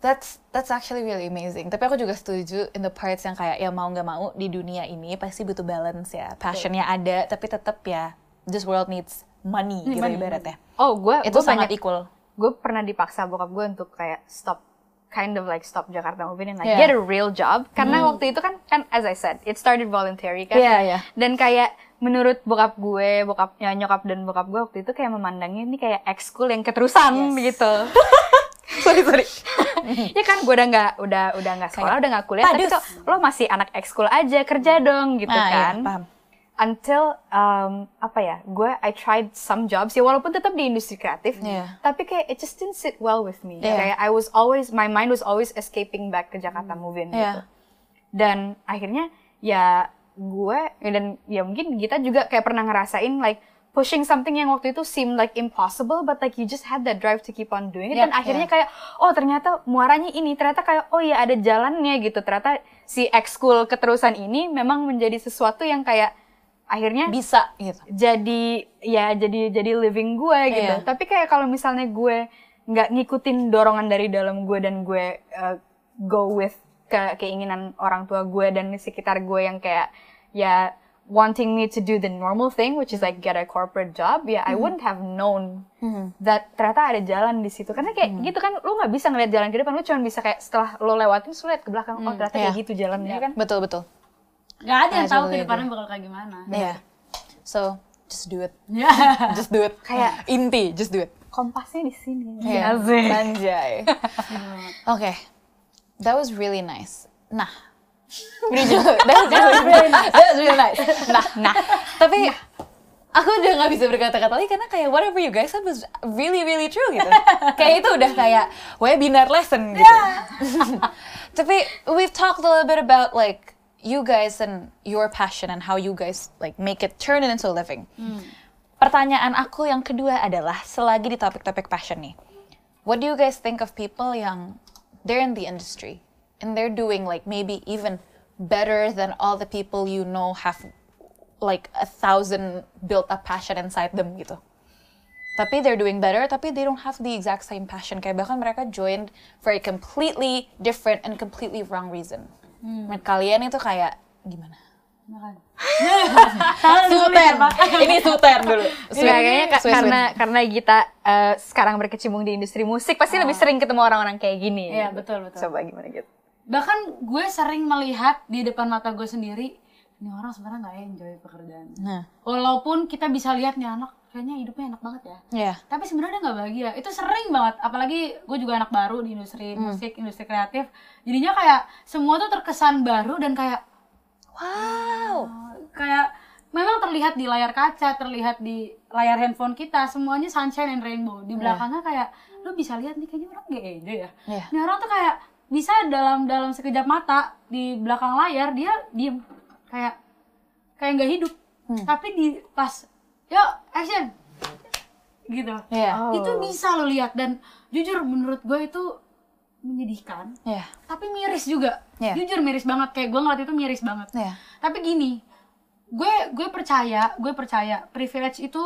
That's that's actually really amazing. Tapi aku juga setuju in the parts yang kayak ya mau nggak mau di dunia ini pasti butuh balance ya. Passionnya ada, tapi tetap ya this world needs money gitu money. ibaratnya. oh gue Itu gue sangat banyak equal. gue pernah dipaksa bokap gue untuk kayak stop kind of like stop Jakarta Movie and like Yeah. get a real job karena waktu itu kan kan as I said it started voluntary kan Iya, iya. dan kayak menurut bokap gue bokapnya nyokap dan bokap gue waktu itu kayak memandangnya ini kayak ekskul yang keterusan gitu sorry sorry. ya kan gue udah nggak udah udah nggak sekolah udah nggak kuliah tapi padus. kok lo masih anak ekskul aja kerja dong gitu iya, kan paham. Until um, apa ya gue I tried some jobs. Ya walaupun tetap di industri kreatif Iya. tapi kayak it just didn't sit well with me. Iya. kayak I was always my mind was always escaping back ke Jakarta moving Iya. gitu. Dan akhirnya ya gue ya dan ya mungkin kita juga kayak pernah ngerasain like pushing something yang waktu itu seemed like impossible but like you just had that drive to keep on doing it. Yep, dan akhirnya kayak oh ternyata muaranya ini ternyata kayak oh ya ada jalannya gitu. Ternyata si ekskul keterusan ini memang menjadi sesuatu yang kayak akhirnya Bisa gitu. jadi ya jadi jadi living gue gitu. Iya. Tapi kayak kalau misalnya gue nggak ngikutin dorongan dari dalam gue dan gue uh, go with ke keinginan orang tua gue dan sekitar gue yang kayak ya wanting me to do the normal thing, which is like get a corporate job, ya I wouldn't have known that ternyata ada jalan di situ. Karena kayak gitu kan, lu nggak bisa ngeliat jalan ke depan, lu cuma bisa kayak setelah lo lewatin, lu liat ke belakang, oh ternyata kayak Iya. gitu jalannya kan. Betul betul. Gak ada yang tahu ke Absolutely depannya bakal kayak gimana. Yeah. So just do it. Ya. Just do it. Kayak- inti, just do it. Kompasnya di sini. Yeah. Anjay. Oke. That was really nice. Nah. That was really nice. That was really nice. Nah, nah. Tapi aku udah nggak bisa berkata-kata lagi karena kayak whatever you guys said was really really true gitu. kayak itu udah kayak webinar lesson gitu. Tapi we've talked a little bit about like you guys and your passion and how you guys like make it turn it into a living. Pertanyaan aku yang kedua adalah selagi di topik-topik passion nih. What do you guys think of people yang they're in the industry and they're doing like maybe even better than all the people you know have like a thousand built up passion inside them gitu. Tapi they're doing better, tapi they don't have the exact same passion. Kayak bahkan mereka joined for a completely different and completely wrong reason. Menurut kalian itu kayak gimana? Suten, ini suten dulu. Nggak, kayaknya ka- Sweet, sweet. karena karena kita eh, sekarang berkecimpung di industri musik pasti lebih sering ketemu orang-orang kayak gini. Iya, betul, betul. Coba gimana gitu? Bahkan gue sering melihat di depan mata gue sendiri, ini orang sebenarnya nggak enjoy pekerjaan. Nah, Walaupun kita bisa lihat nih anak, kayaknya hidupnya enak banget ya. ya. Tapi sebenarnya nggak bahagia. Itu sering banget. Apalagi gue juga anak baru di industri musik, industri kreatif. Jadinya kayak semua tuh terkesan baru dan kayak Wow. kayak memang terlihat di layar kaca, terlihat di layar handphone kita, semuanya sunshine and rainbow. Di belakangnya kayak lu bisa lihat nih kayaknya orang gak enjoy ya. Iya. Ini orang tuh kayak bisa dalam dalam sekejap mata di belakang layar dia diem kayak kayak nggak hidup. Tapi di pas yuk action gitu. Iya. Itu bisa lo lihat dan jujur menurut gue itu menyedihkan Iya. tapi miris juga Iya. jujur miris banget kayak gue ngeliat itu miris banget Iya. tapi gini gue gue percaya gue percaya privilege itu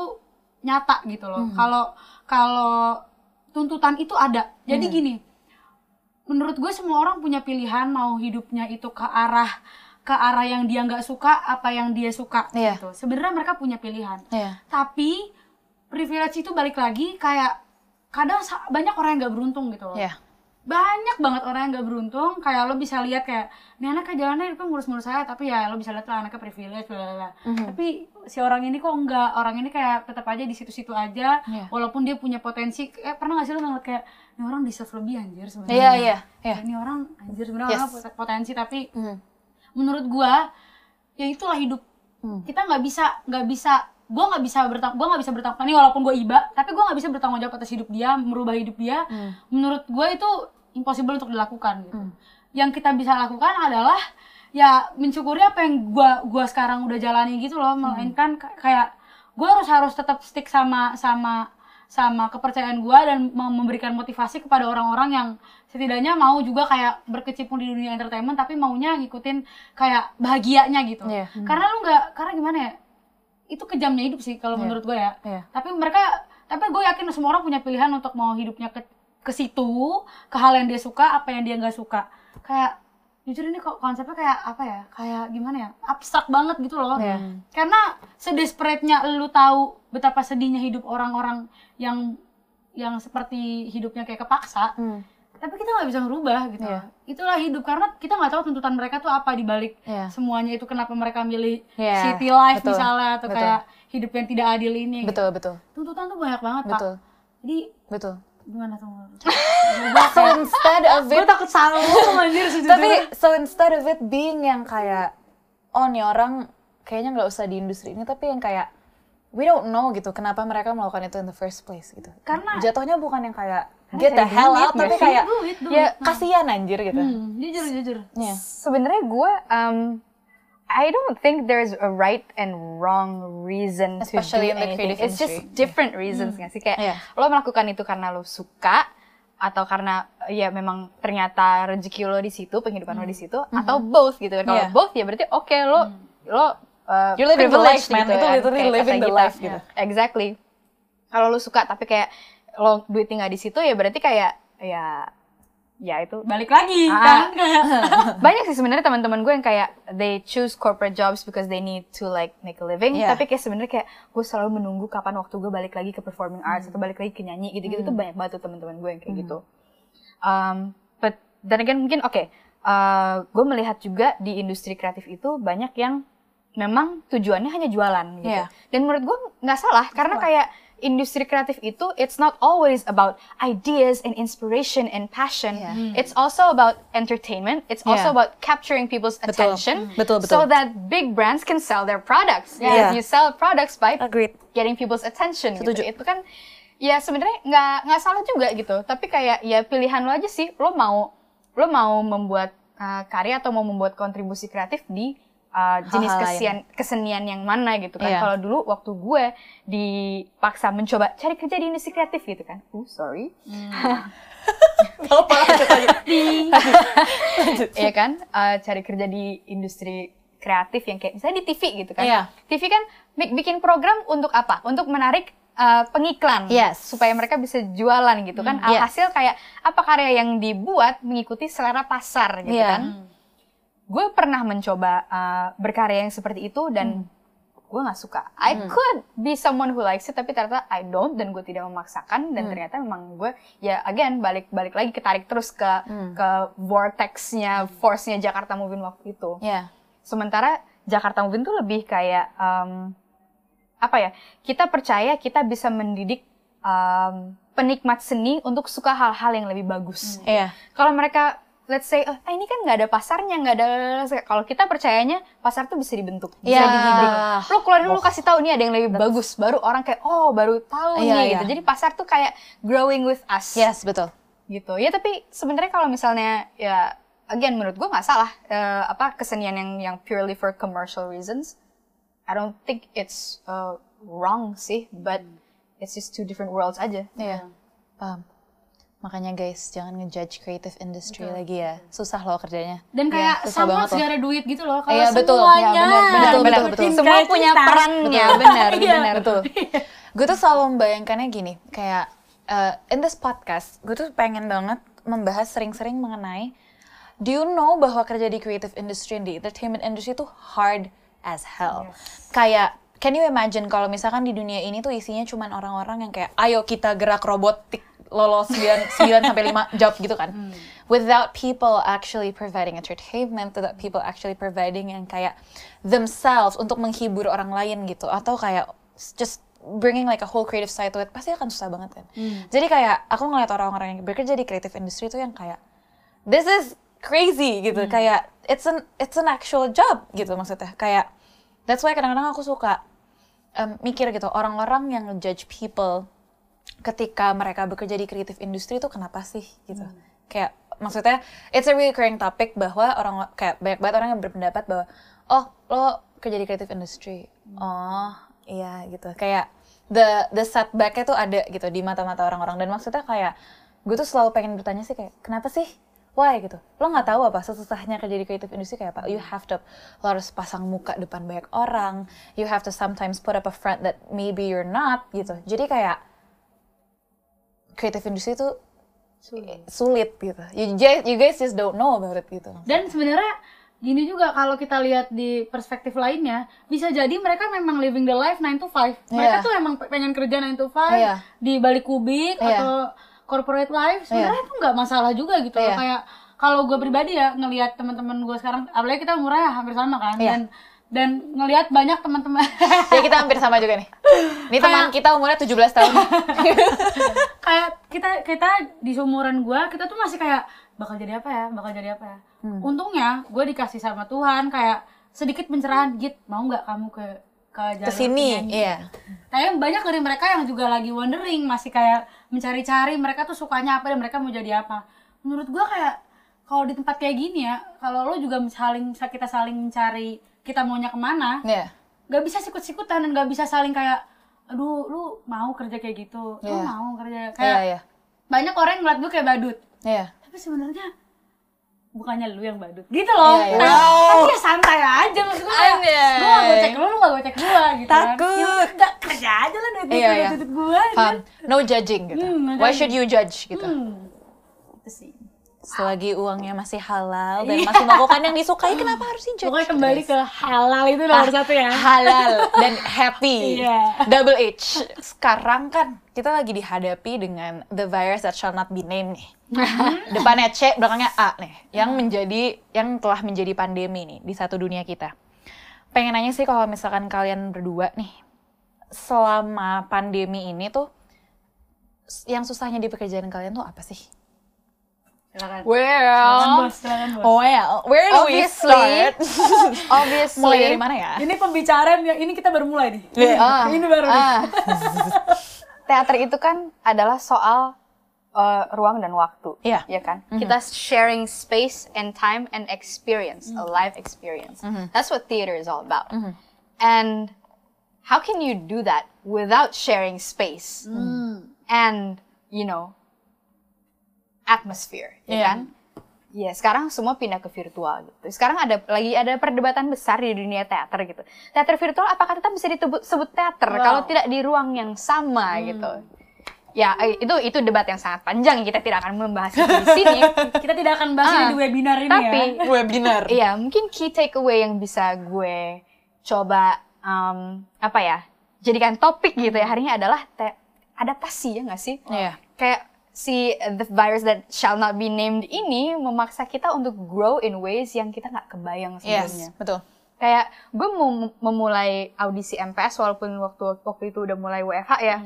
nyata gitu loh kalau kalau tuntutan itu ada jadi gini menurut gue semua orang punya pilihan mau hidupnya itu ke arah ke arah yang dia nggak suka apa yang dia suka Iya. gitu sebenarnya mereka punya pilihan Iya. tapi privilege itu balik lagi kayak kadang banyak orang yang nggak beruntung gitu loh Iya. banyak banget orang yang gak beruntung kayak lo bisa lihat kayak ini anak kayak jalannya hidupnya ngurus-ngurus saya tapi ya lo bisa lihat lah anaknya privilege bla bla bla. tapi si orang ini kok enggak orang ini kayak tetap aja di situ-situ aja Iya. walaupun dia punya potensi eh pernah gak sih lo ngeliat kayak ini orang deserve lebih anjir sebenarnya Iya, iya, iya. ini orang anjir sebenarnya Yes. orang potensi tapi Mhm. Menurut gua ya itulah hidup. Hmm. kita nggak bisa nggak bisa gue nggak bisa bertang gue nggak bisa bertanggung nih walaupun gue iba tapi gue nggak bisa bertanggung jawab atas hidup dia merubah hidup dia. Hmm. menurut gue itu impossible untuk dilakukan gitu. Yang kita bisa lakukan adalah ya mensyukuri apa yang gue gua sekarang udah jalani gitu loh. Melainkan ka- kayak gue harus harus tetap stick sama sama sama kepercayaan gue dan mem- memberikan motivasi kepada orang-orang yang setidaknya mau juga kayak berkecimpung di dunia entertainment tapi maunya ngikutin kayak bahagianya gitu Iya. karena lu nggak karena gimana ya itu kejamnya hidup sih kalau menurut gue ya Iya. tapi mereka tapi gue yakin semua orang punya pilihan untuk mau hidupnya ke ke situ ke hal yang dia suka apa yang dia nggak suka kayak jujur ini kok konsepnya kayak apa ya kayak gimana ya abstrak banget gitu loh Iya. karena sedesperate-nya lu tahu betapa sedihnya hidup orang-orang yang yang seperti hidupnya kayak kepaksa Hmm. Tapi kita nggak bisa merubah gitu Iya. itulah hidup karena kita nggak tahu tuntutan mereka tuh apa di balik Iya. semuanya itu kenapa mereka milih Iya, city life betul, misalnya atau betul. kayak hidup yang tidak adil ini gitu. Betul, betul. tuntutan tuh banyak banget Betul. pak jadi Betul. gimana tuh So instead of it takut salah anjir tapi so instead of it being yang kayak oh nih orang kayaknya nggak usah di industri ini tapi yang kayak we don't know gitu kenapa mereka melakukan itu in the first place gitu Karena- jatuhnya bukan yang kayak get the hell out tapi kayak Duit, duit. ya kasihan anjir gitu Hmm, jujur jujur Iya. Sebenarnya gue, um, I don't think there's a right and wrong reason Especially to do in the anything. creative It's just industry. different reasons nggak sih? Kayak Iya. lo melakukan itu karena lo suka atau karena ya memang ternyata rezeki lo di situ, penghidupan lo di situ, atau both gitu. Kalau Iya. both ya berarti oke lo lo uh, You're living the life, man. gitu Itu kan, literally kayak living the kita. life gitu. Exactly. Kalau lo suka tapi kayak lo duitnya nggak di situ ya berarti kayak ya ya itu balik lagi Ah. kan banyak sih sebenarnya teman-teman gue yang kayak they choose corporate jobs because they need to like make a living Yeah. tapi kayak sebenarnya kayak gue selalu menunggu kapan waktu gue balik lagi ke performing arts Hmm. atau balik lagi ke nyanyi gitu-gitu tuh banyak banget tuh teman-teman gue yang kayak gitu um, but dan again mungkin oke uh, gue melihat juga di industri kreatif itu banyak yang memang tujuannya hanya jualan gitu Yeah. dan menurut gue nggak salah karena kayak industri kreatif itu it's not always about ideas and inspiration and passion Yeah. it's also about entertainment it's also Yeah. about capturing people's Betul. attention Mm. Betul, so betul. that big brands can sell their products Yeah. you sell products by Agreed. getting people's attention Setuju. gitu. Itu kan ya sebenarnya nggak nggak salah juga gitu. Tapi kayak ya pilihan lo aja sih. Lo mau lo mau membuat uh, karya atau mau membuat kontribusi kreatif di uh, jenis Hal-hal kesian, kesenian yang mana gitu kan. Iya. Kalau dulu waktu gue dipaksa mencoba cari kerja di industri kreatif gitu kan. Oh, sorry. Iya kan? Uh, cari kerja di industri kreatif yang kayak misalnya di TV gitu kan. Iya. TV kan bik- bikin program untuk apa? Untuk menarik uh, pengiklan Yes. supaya mereka bisa jualan gitu kan. yes. Alhasil kayak apa karya yang dibuat mengikuti selera pasar gitu Iya. kan. Gue pernah mencoba uh, berkarya yang seperti itu dan gue nggak suka. I could be someone who likes it tapi ternyata I don't dan gue tidak memaksakan dan ternyata memang gue ya again balik balik lagi ketarik terus ke ke vortexnya force-nya Jakarta Moving waktu itu. Ya. Sementara Jakarta Moving tuh lebih kayak em, apa ya? Kita percaya kita bisa mendidik em, penikmat seni untuk suka hal-hal yang lebih bagus. Iya. Kalau mereka let's say, oh, ini kan nggak ada pasarnya, nggak ada. Kalau kita percayanya pasar tuh bisa dibentuk, bisa Ya. dididik. Lo keluarin lu kasih tahu nih ada yang lebih bagus, baru orang kayak oh baru tahu Iya, nih iya. gitu. Jadi pasar tuh kayak growing with us Yes, betul. gitu ya tapi sebenarnya kalau misalnya ya again menurut gue nggak salah eh, apa kesenian yang yang purely for commercial reasons I don't think it's uh, wrong sih but it's just two different worlds aja Iya. Paham. Makanya guys, jangan ngejudge creative industry lagi ya. Susah loh kerjanya. dan kayak susah sama loh. segala duit gitu loh kalau Iya, betul. semuanya Ya, benar, benar, benar, betul, benar. betul. semua punya perannya benar Iya. benar Betul. gue tuh selalu membayangkannya gini, kayak uh, in this podcast, gue tuh pengen banget membahas sering-sering mengenai Do you know bahwa kerja di creative industry, di entertainment industry itu hard as hell. Kayak, can you imagine kalau misalkan di dunia ini tuh isinya cuman orang-orang yang kayak, ayo kita gerak robotik lolos 9, 9 sampai 5 job gitu kan. Without people actually providing entertainment, without people actually providing yang kayak themselves untuk menghibur orang lain gitu. Atau kayak just bringing like a whole creative side to it, pasti akan susah banget kan. Jadi kayak, aku ngeliat orang-orang yang bekerja di creative industry itu yang kayak, this is crazy gitu kayak it's an it's an actual job gitu maksudnya kayak that's why kadang-kadang aku suka em, mikir gitu orang-orang yang judge people ketika mereka bekerja di creative industry itu kenapa sih gitu. Kayak maksudnya it's a recurring topic bahwa orang kayak banyak banget orang yang berpendapat bahwa oh lo kerja di creative industry. Oh iya gitu. Kayak the the setbacknya tuh ada gitu di mata-mata orang-orang. Dan maksudnya kayak gue tuh selalu pengen bertanya sih kayak kenapa sih? Why? Gitu. Lo nggak tahu apa sesusahnya kerja di creative industry kayak apa? You have to lo harus pasang muka depan banyak orang. You have to sometimes put up a front that maybe you're not gitu. Jadi kayak creative industry itu sulit, gitu you, ju- you guys just don't know about it gitu Dan sebenarnya gini juga kalau kita lihat di perspektif lainnya, bisa jadi mereka memang living the life 9 to 5. Mereka Iya. tuh emang pe- pengen kerja 9 to 5 Iya. di balik kubik Iya. atau corporate life. Sebenarnya itu nggak masalah juga gitu loh. Iya. Kayak kalau gue pribadi ya ngelihat teman-teman gue sekarang, apalagi kita umurnya hampir sama kan, Iya. dan dan ngelihat banyak teman-teman. Ya kita hampir sama juga nih. Ini teman kita umurnya 17 tahun. Kayak kita kita di seumuran gua kita tuh masih kayak bakal jadi apa ya? Bakal jadi apa ya? Hmm. untungnya gue dikasih sama Tuhan kayak sedikit pencerahan git mau nggak kamu ke ke jalur ke sini penyanyi?" iya. Tapi banyak dari mereka yang juga lagi wondering masih kayak mencari-cari mereka tuh sukanya apa dan mereka mau jadi apa. Menurut gua kayak kalau di tempat kayak gini ya kalau lo juga saling kita saling mencari kita maunya ke mana iya. nggak bisa sikut-sikutan dan nggak bisa saling kayak aduh lu mau kerja kayak gitu lu Iya. mau kerja iya kayak iya. Banyak orang yang ngeliat gue kayak badut. Iya. Tapi sebenarnya bukannya lu yang badut. Gitu loh. Iya, iya. Kayak, tapi ya santai aja. Maksud gue kayak gue gak gocek lu lu gak gocek gue gitu kan. Takut. ya udah kerja aja lah duit Iya, iya. duit duit gue paham no judging gitu. Hmm, why should you judge gitu? Hmm. itu sih selagi uangnya masih halal dan masih melakukan yang disukai kenapa harus dijudge Pokoknya kembali ke halal itu nomor satu ya. halal dan happy. Iya. double H. Sekarang kan kita lagi dihadapi dengan the virus that shall not be named nih. Depannya C belakangnya A nih yang menjadi yang telah menjadi pandemi nih di satu dunia kita. Pengen nanya sih kalau misalkan kalian berdua nih selama pandemi ini tuh yang susahnya di pekerjaan kalian tuh apa sih? Silakan. Well, Bos, silakan bos. well, where do we Obviously. start? Obviously. Mulai dari mana ya? Ini pembicaraan yang ini kita baru mulai nih. Ah, Ini baru nih. ah. Teater itu kan adalah soal uh, ruang dan waktu, Iya. ya kan? Kita sharing space and time and experience, a life experience. That's what theater is all about. And how can you do that without sharing space and you know atmosphere, ya Iya. kan? Ya, sekarang semua pindah ke virtual gitu. Sekarang ada lagi ada perdebatan besar di dunia teater gitu. Teater virtual apakah tetap bisa disebut sebut teater kalau tidak di ruang yang sama gitu. Ya, eh, itu itu debat yang sangat panjang. Kita tidak akan membahas di sini. Kita tidak akan bahas ini Ah, di webinar ini Tapi ya. Webinar. Iya, mungkin key takeaway yang bisa gue coba um, apa ya jadikan topik gitu ya hari ini adalah te- adaptasi ya nggak sih? Iya. Kayak si uh, the virus that shall not be named ini memaksa kita untuk grow in ways yang kita nggak kebayang sebelumnya. Yes, betul. Kayak gue mau memulai audisi MPS walaupun waktu waktu itu udah mulai WFH ya.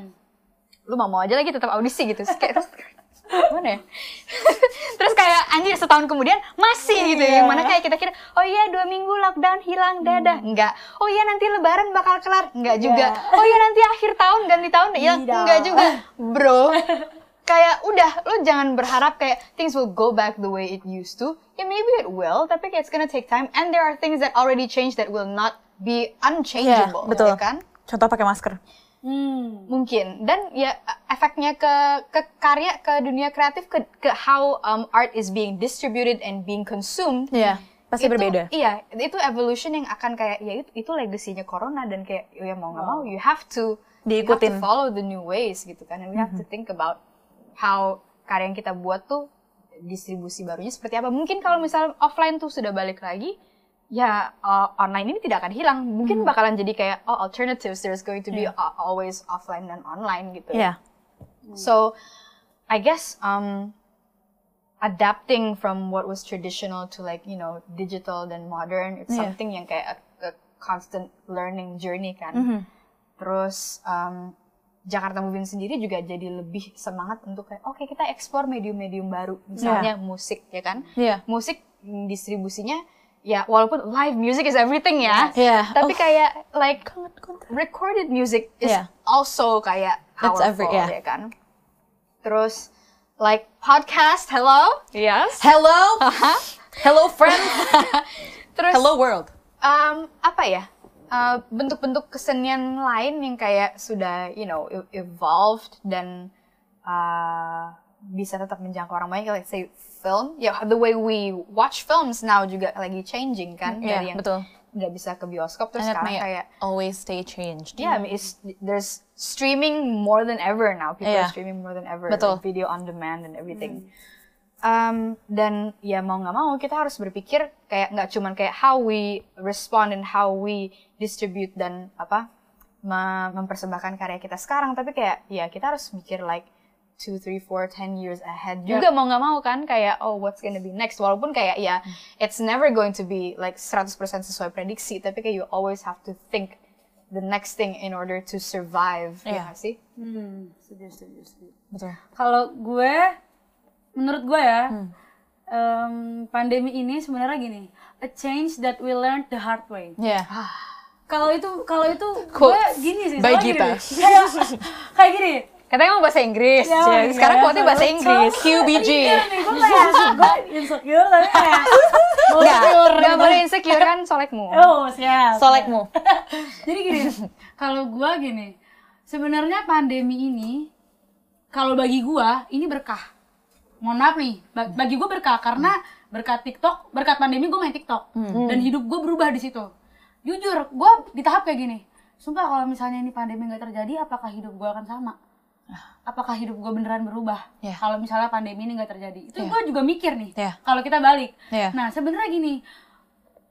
Lu mau mau aja lagi tetap audisi gitu. Terus kayak terus gimana ya? terus kayak anjir setahun kemudian masih gitu ya. Yang mana kayak kita kira, oh iya dua minggu lockdown hilang dadah. Enggak. Oh iya nanti lebaran bakal kelar. Enggak juga. Oh iya nanti akhir tahun ganti tahun. Ya Tidak. enggak juga. Bro. Kayak udah lu jangan berharap kayak things will go back the way it used to. Ya maybe it will, tapi kayak it's gonna take time and there are things that already changed that will not be unchangeable, Iya, betul. ya kan? Contoh pakai masker. Hmm. Mungkin dan ya efeknya ke ke karya ke dunia kreatif ke ke how um, art is being distributed and being consumed. Iya, pasti itu- berbeda. Iya, itu evolution yang akan kayak ya itu, itu legasinya corona dan kayak ya mau nggak mau you have to you have to Diikutin. follow the new ways gitu kan and we have to think about how karya yang kita buat tuh distribusi barunya seperti apa. Mungkin kalau misal offline tuh sudah balik lagi, ya uh, online ini tidak akan hilang. Mungkin bakalan jadi kayak oh alternatives there's going to be a- always offline dan online gitu. Iya. So I guess um adapting from what was traditional to like you know digital dan modern it's Yeah. something yang kayak a, a constant learning journey kan. Mhm. Terus um, Jakarta Moving sendiri juga jadi lebih semangat untuk kayak oke kita explore medium-medium baru misalnya musik ya kan. Iya. Musik mm, distribusinya ya walaupun live music is everything ya. Iya. Tapi Oh. kayak like recorded music is Yeah. also kayak That's powerful every- yeah. ya kan. Terus like podcast, hello. Yes. Hello. Hello friends. Terus Hello world. um, apa ya? Uh, bentuk-bentuk kesenian lain yang kayak sudah you know e- evolved dan uh, bisa tetap menjangkau orang banyak like say film ya the way we watch films now juga lagi changing kan dari Iya, yang betul. nggak bisa ke bioskop terus And sekarang kayak always stay changed. Yeah, I mean, it's there's streaming more than ever now. People Iya. are streaming more than ever. Betul. like video on demand and everything. Um, dan ya mau nggak mau kita harus berpikir kayak nggak cuman kayak how we respond and how we distribute dan apa me- mempersembahkan karya kita sekarang, tapi kayak ya kita harus mikir like two, three, four, ten years ahead juga mau nggak mau kan kayak oh what's gonna be next walaupun kayak ya it's never going to be like 100% sesuai prediksi tapi kayak you always have to think the next thing in order to survive ya Iya. nggak sih Hmm. Setuju, setuju, setuju. Betul. Kalau gue, menurut gue ya, Hmm. em, pandemi ini sebenarnya gini, a change that we learned the hard way. Iya. Kalau itu, kalau itu gue gini sih, by Gita. gini, kayak, kayak gini. katanya mau bahasa Inggris Ya, Ya, iya, sekarang quote-nya bahasa betul. Inggris QBG. Nih, gue gue insecure tapi kayak, nggak nggak boleh insecure kan solekmu Oh, siap. Solekmu. Jadi gini, kalau gua gini, sebenarnya pandemi ini kalau bagi gua ini berkah. Mohon maaf nih, ba- bagi gua berkah karena berkat TikTok, berkat pandemi gua main TikTok dan hidup gua berubah di situ. Jujur, gua di tahap kayak gini. Sumpah kalau misalnya ini pandemi nggak terjadi, apakah hidup gua akan sama? apakah hidup gue beneran berubah Iya. kalau misalnya pandemi ini nggak terjadi itu Iya. gue juga mikir nih Iya. kalau kita balik Iya. nah sebenarnya gini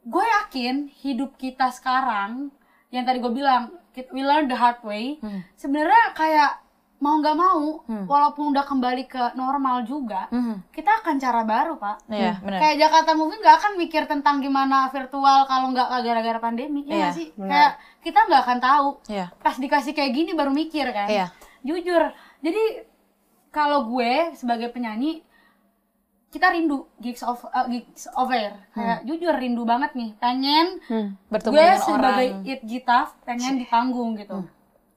gue yakin hidup kita sekarang yang tadi gue bilang we learn the hard way Hmm. sebenarnya kayak mau nggak mau walaupun udah kembali ke normal juga Mhm. kita akan cara baru pak Iya, benar. kayak Jakarta Movie nggak akan mikir tentang gimana virtual kalau nggak gara-gara pandemi ya Iya, nggak sih benar. kayak kita nggak akan tahu Iya. pas dikasih kayak gini baru mikir kan Iya. jujur jadi kalau gue sebagai penyanyi kita rindu gigs of uh, gigs of air kayak jujur rindu banget nih pengen Hmm. Bertemu gue dengan sebagai orang. it gitaf pengen di panggung gitu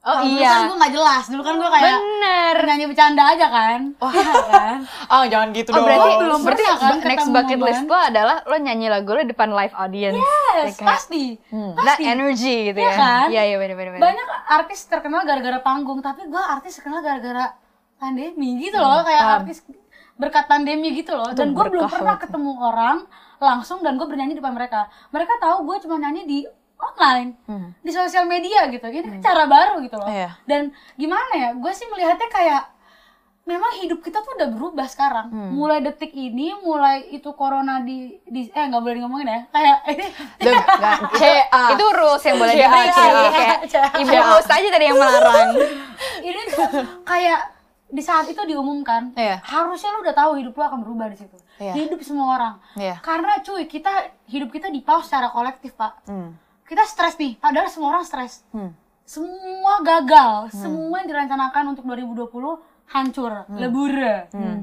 Oh dulu iya. kan gue nggak jelas dulu kan gue kayak Bener. penyanyi bercanda aja kan Iya kan Oh, jangan gitu Oh dong. berarti belum berarti kan next bucket momen. list lo adalah lo nyanyi lagu lo depan live audience. yes Kayak- pasti That pasti energy gitu Iya ya. kan? Iya iya benar benar. banyak artis terkenal gara-gara panggung tapi gue artis terkenal gara-gara pandemi gitu loh kayak artis berkat pandemi gitu loh dan gue belum pernah ketemu orang langsung dan gue bernyanyi di depan mereka mereka tahu gue cuma nyanyi di online di sosial media gitu ini kan cara baru gitu loh Iya. dan gimana ya gue sih melihatnya kayak memang hidup kita tuh udah berubah sekarang mulai detik ini mulai itu corona di, di eh nggak boleh ngomongin ya kayak ini Nggak, CA. itu rules yang boleh. Kayak CA. ibu host aja tadi yang melarang. ini tuh kayak di saat itu diumumkan Iya. harusnya lu udah tahu hidup lu akan berubah di situ Iya. hidup semua orang Iya. karena cuy kita hidup kita di pause secara kolektif pak Hmm. Kita stres nih padahal semua orang stres Hmm. semua gagal semua yang direncanakan untuk 2020 hancur lebur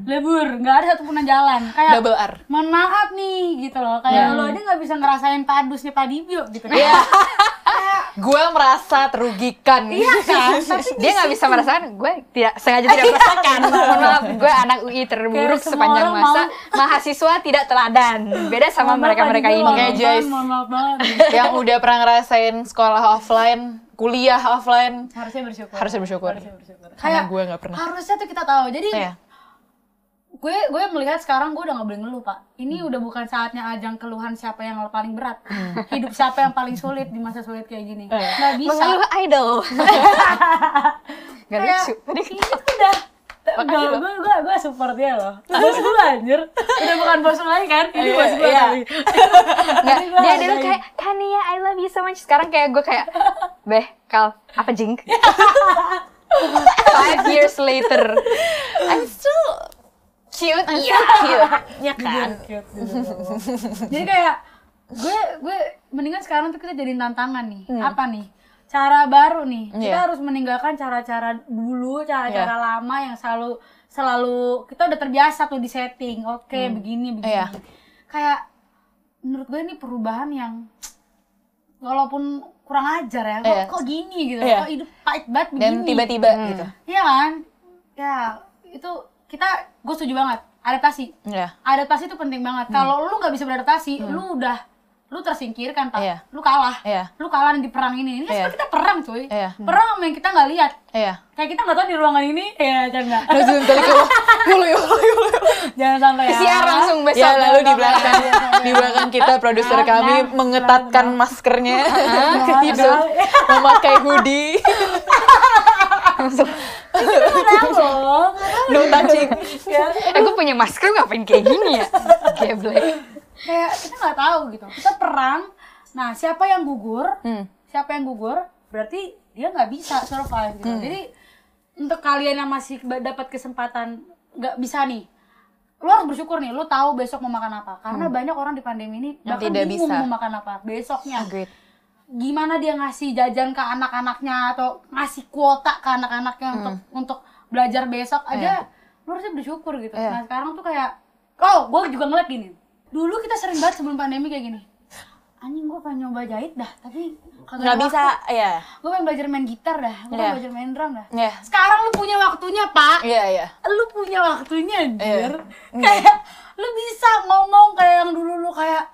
lebur nggak ada satupun yang jalan kayak Double R. mohon maaf nih gitu loh kayak lo aja nggak bisa ngerasain padusnya padibio gitu Iya. Gue merasa terugikan. iya kan tapi Dia nggak bisa merasakan, gue tidak sengaja tidak merasakan. Mohon maaf, gue anak UI terburuk Kayak sepanjang masa. Mahasiswa tidak teladan. Beda sama mereka-mereka ini. Oke, Joyce. yang udah pernah ngerasain sekolah offline, kuliah offline, harusnya bersyukur harusnya bersyukur. Harusnya bersyukur. Kayak gue nggak pernah. harusnya tuh kita tahu jadi Iya. gue gue melihat sekarang gue udah nggak boleh ngeluh pak ini udah bukan saatnya ajang keluhan siapa yang paling berat hidup siapa yang paling sulit di masa sulit kayak gini nggak bisa Mengeluh idol. Gak kayak lucu. Tadi ini tuh udah Gue, gue, gue, gue support dia loh. Bos gue anjir. Udah bukan bos lagi kan? Ini bos gue Iya. gue dia dulu kayak Kania I love you so much. Sekarang kayak gue kayak beh kal apa jing? Five years later. I'm still cute. Iya cute. ya kan. Jadi kayak gue gue mendingan sekarang tuh kita jadiin tantangan nih. Apa nih? Cara baru nih. Kita Iya. harus meninggalkan cara-cara dulu, cara-cara lama yang selalu selalu kita udah terbiasa tuh di setting. Oke, begini begini. Iya. Kayak menurut gue ini perubahan yang walaupun kurang ajar ya. Kok, Iya. kok gini gitu. Iya. Kok hidup pahit banget begini. Dan tiba-tiba gitu. Iya kan? Ya, itu kita gue setuju banget. Adaptasi Iya. adaptasi itu penting banget. Kalau lu nggak bisa beradaptasi, lu udah lu tersingkirkan pak, Iya. lu kalah, Iya. lu kalah di perang ini. Ini Iya. sebenarnya kita perang cuy, Iya. perang sama yang kita nggak lihat. Iya. Kayak kita nggak tahu di ruangan ini, ya canda. Langsung kali ke yulu yulu yulu. Jangan sampai ya. siar langsung besok Ya lalu di Iya, belakang iya, iya. di belakang kita produser kami nah, mengetatkan nah, maskernya Nah, nah. memakai hoodie, Tahu loh, no touching. gue punya masker ngapain kayak gini ya geblek Kayak kita nggak tahu gitu. Kita perang. Nah, siapa yang gugur? Hmm. Siapa yang gugur? Berarti dia nggak bisa survive gitu. Hmm. Jadi untuk kalian yang masih dapat kesempatan nggak bisa nih, lo harus bersyukur nih. Lo tahu besok mau makan apa? Karena banyak orang di pandemi ini Hmm. Bahkan tidak bingung bisa. mau makan apa besoknya. Agreed. Gimana dia ngasih jajan ke anak-anaknya atau ngasih kuota ke anak-anaknya untuk untuk belajar besok aja. Lo harusnya bersyukur gitu. Iya. Nah sekarang tuh kayak, oh gue juga ngeliat gini. Dulu kita sering banget sebelum pandemi kayak gini. Anjing gue pengen nyoba jahit dah, tapi Nggak bisa, waktu. ya. Gue pengen belajar main gitar dah, gue Iya. pengen belajar main drum dah. Iya. Sekarang lu punya waktunya pak, Iya, iya. lu punya waktunya anjir. Iya. Kayak lu bisa ngomong kayak yang dulu lu kayak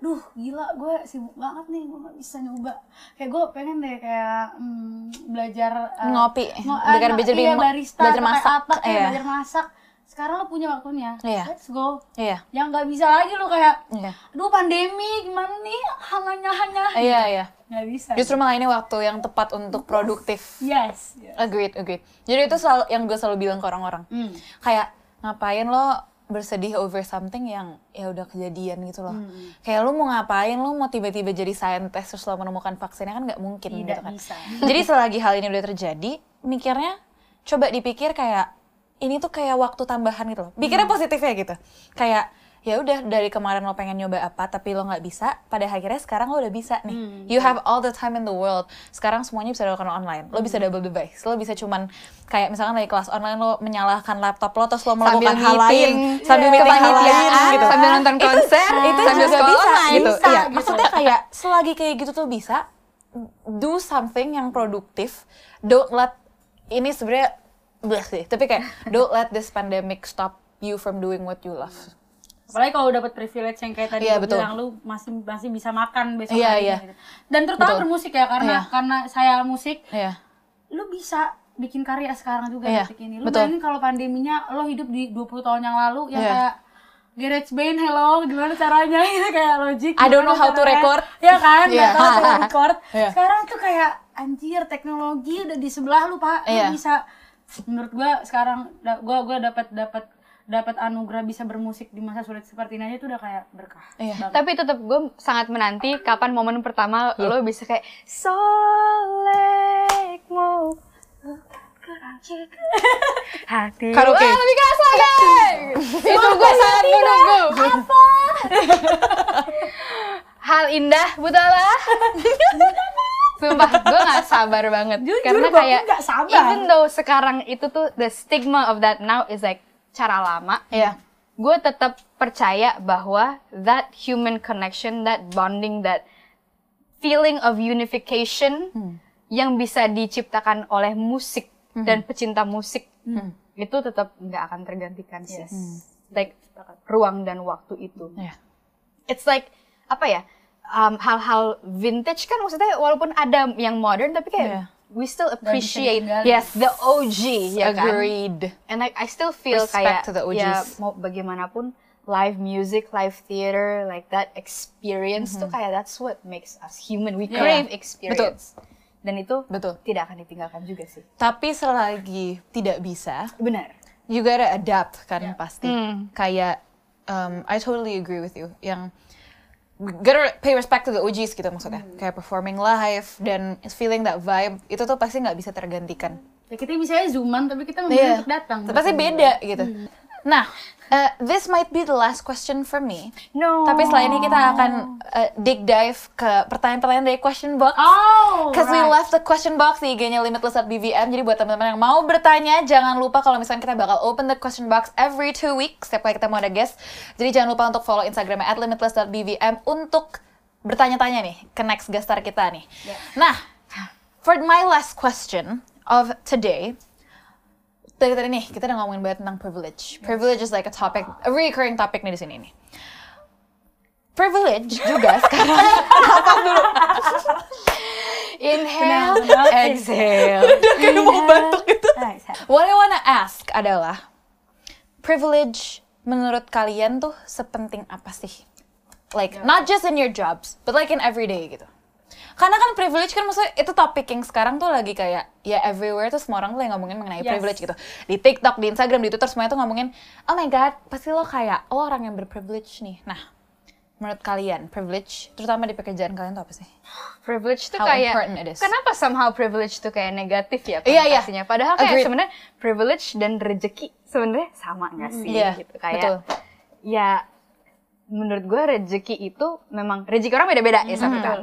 duh gila gue sibuk banget nih gue gak bisa nyoba kayak gue pengen deh kayak hmm, belajar eh, Ngopi. ngo- Belajar- eh, belajar iya, bim- barista belajar atau kayak masak. apa kayak Iya. belajar masak sekarang lu punya waktunya Iya. let's go Iya. yang nggak bisa lagi lu kayak Iya. aduh pandemi gimana nih hanya hanya Iya, iya. nggak bisa Justru malah ini waktu yang tepat untuk produktif. yes Agreed, agreed. Jadi itu selalu yang gue selalu bilang ke orang-orang. Hmm. Kayak ngapain lo bersedih over something yang ya udah kejadian gitu loh. Hmm. Kayak lu mau ngapain, lu mau tiba-tiba jadi scientist terus lo menemukan vaksinnya kan nggak mungkin Tidak gitu kan. bisa. Jadi selagi hal ini udah terjadi, mikirnya coba dipikir kayak ini tuh kayak waktu tambahan gitu loh. Pikirnya Hmm. positifnya gitu. Kayak ya udah dari kemarin lo pengen nyoba apa tapi lo nggak bisa, pada akhirnya sekarang lo udah bisa nih. Hmm, You have all the time in the world. Sekarang semuanya bisa dilakukan online. Lo bisa double device. Lo bisa cuman kayak misalkan dari kelas online lo menyalahkan laptop lo terus lo melakukan hal lain sambil meeting hal lain gitu. sambil nonton Itu- konser, itu sambil juga sekolah bisa online. gitu. Bisa, Iya, gitu. maksudnya kayak selagi kayak gitu tuh bisa do something yang produktif. Don't let ini sebenarnya bleh sih, tapi kayak don't let this pandemic stop you from doing what you love. apalagi kalau dapat privilege yang kayak tadi gue betul. bilang lu masih masih bisa makan besok Iya, harinya iya. gitu. dan terutama Betul. bermusik ya karena Iya. karena saya musik Iya. lu bisa bikin karya sekarang juga Iya, detik ini. Lu betul. bayangin kalau pandeminya lo hidup di 20 tahun yang lalu yang Iya. kayak Garage Band, hello, gimana caranya gitu kayak Logic. I don't know how to record. Ya kan, Iya. tahu cara record. Iya. Sekarang tuh kayak anjir teknologi udah di sebelah lu, Pak. Lu Iya. bisa menurut gua sekarang gua gua dapat dapat dapat anugerah bisa bermusik di masa sulit seperti ini aja tuh udah kayak berkah. Iya. banget. Tapi tetap gue sangat menanti kapan momen pertama lo bisa kayak solekmu hati Karaoke. Wah, lebih keras lagi itu gue sangat menunggu hal indah butalah Sumpah, gue gak sabar banget Jujur, Karena kayak nggak sabar. Even though sekarang itu tuh The stigma of that now is like Cara lama Iya. gue tetap percaya bahwa that human connection, that bonding, that feeling of unification yang bisa diciptakan oleh musik dan pecinta musik itu tetap nggak akan tergantikan sih. Like ruang dan waktu itu. Iya. It's like apa ya? Um, hal-hal vintage kan maksudnya walaupun ada yang modern tapi kayak Iya. we still appreciate yes the OG ya kan. Agreed. And like I still feel Respect kayak to the OGs. ya mau bagaimanapun live music, live theater, like that experience tuh kayak that's what makes us human. We Yeah. crave experience. Dan itu Betul. tidak akan ditinggalkan juga sih. Tapi selagi tidak bisa, Benar. you gotta adapt kan pasti. Hmm. Kayak um, I totally agree with you. Yang gotta pay respect to the OGs gitu maksudnya. Kayak performing live dan feeling that vibe itu tuh pasti nggak bisa tergantikan. Ya kita bisa zooman tapi kita memilih Iya. untuk datang. Pasti beda gitu. Nah, uh, this might be the last question from me. No. Tapi setelah ini kita akan uh, dig dive ke pertanyaan-pertanyaan dari question box. Oh, Because we right. left the question box di IG-nya Limitless at BVM. Jadi buat teman-teman yang mau bertanya, jangan lupa kalau misalnya kita bakal open the question box every two weeks setiap kali kita mau ada guest. Jadi jangan lupa untuk follow Instagramnya at limitless.bvm untuk bertanya-tanya nih ke next guest star kita nih. Nah, for my last question of today, dari tadi nih kita udah ngomongin banget tentang privilege. Privilege is like a topic, a recurring topic nih di sini nih. Privilege juga sekarang Inhale, exhale. Udah kayak mau batuk gitu. What I wanna ask adalah privilege menurut kalian tuh sepenting apa sih? Like not just in your jobs, but like in everyday gitu. Karena kan privilege kan maksudnya itu topik yang sekarang tuh lagi kayak ya everywhere tuh semua orang tuh yang ngomongin mengenai Yes. privilege gitu. Di TikTok, di Instagram, di Twitter semuanya tuh ngomongin, oh my god, pasti lo kayak lo orang yang berprivilege nih. Nah, menurut kalian privilege, terutama di pekerjaan kalian tuh apa sih? privilege tuh How kayak important it is. kenapa somehow privilege tuh kayak negatif ya Iya, iya. konotasinya padahal kayak sebenarnya privilege dan rezeki sebenarnya sama nggak sih Iya, gitu kayak betul. ya menurut gue rezeki itu memang rezeki orang beda-beda ya satu kan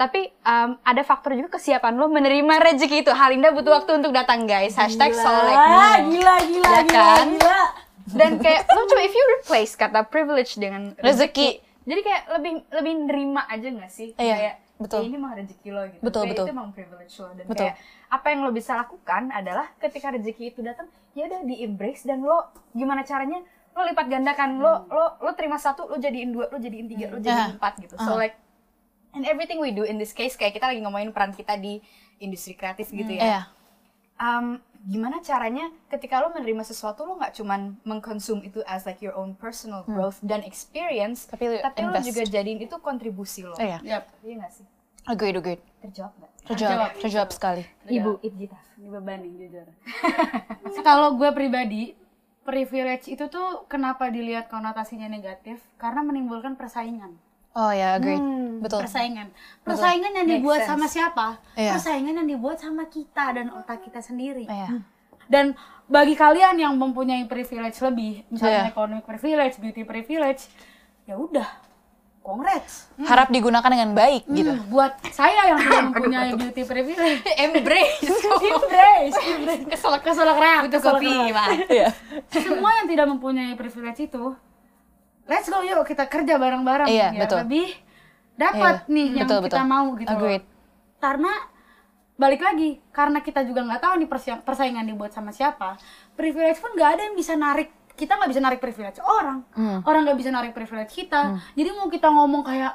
tapi um, ada faktor juga kesiapan lo menerima rezeki itu Halinda butuh waktu untuk datang guys hashtag Ah, solekmu gila, gila, Ya gila, kan? gila. dan kayak lo coba if you replace kata privilege dengan Rezeki. jadi kayak lebih lebih nerima aja nggak sih Iya, kayak betul. "Ya, ini emang rezeki lo gitu Betul, Kayak betul. itu emang privilege lo dan Betul. kayak apa yang lo bisa lakukan adalah ketika rezeki itu datang ya udah di embrace dan lo gimana caranya lo lipat gandakan lo lo lo terima satu lo jadiin dua lo jadiin tiga lo jadiin Ah. empat gitu so like and everything we do in this case kayak kita lagi ngomongin peran kita di industri kreatif gitu ya Iya. um, gimana caranya ketika lo menerima sesuatu lo nggak cuman mengkonsum itu as like your own personal growth dan experience Tapi lo tapi lo juga jadiin itu kontribusi lo Iya. Iya nggak sih Agreed, agreed. Terjawab nggak? Terjawab, terjawab sekali. Ibu Itjita. Ini beban nih jujur. Kalau gue pribadi, privilege itu tuh kenapa dilihat konotasinya negatif? Karena menimbulkan persaingan. Oh ya, agreed. Betul. Persaingan. Persaingan yang dibuat sama siapa? Iya. Persaingan yang dibuat sama kita dan otak kita sendiri. Iya. Dan bagi kalian yang mempunyai privilege lebih, misalnya Iya. economic privilege, beauty privilege, ya udah, congrats. Harap digunakan dengan baik gitu. Hmm, buat saya yang tidak mempunyai beauty privilege, Embrace. embrace, embrace. Keselak, keselak Butuh keselak kopi. Pak. Iya. Semua yang tidak mempunyai privilege itu, let's go yuk kita kerja bareng-bareng. Iya, biar betul. lebih dapat Iya, nih yang betul, kita betul. mau gitu. loh. Agreed. Karena balik lagi, karena kita juga nggak tahu nih persaingan dibuat sama siapa, privilege pun nggak ada yang bisa narik kita nggak bisa narik privilege orang, Hmm. orang nggak bisa narik privilege kita. Jadi mau kita ngomong kayak,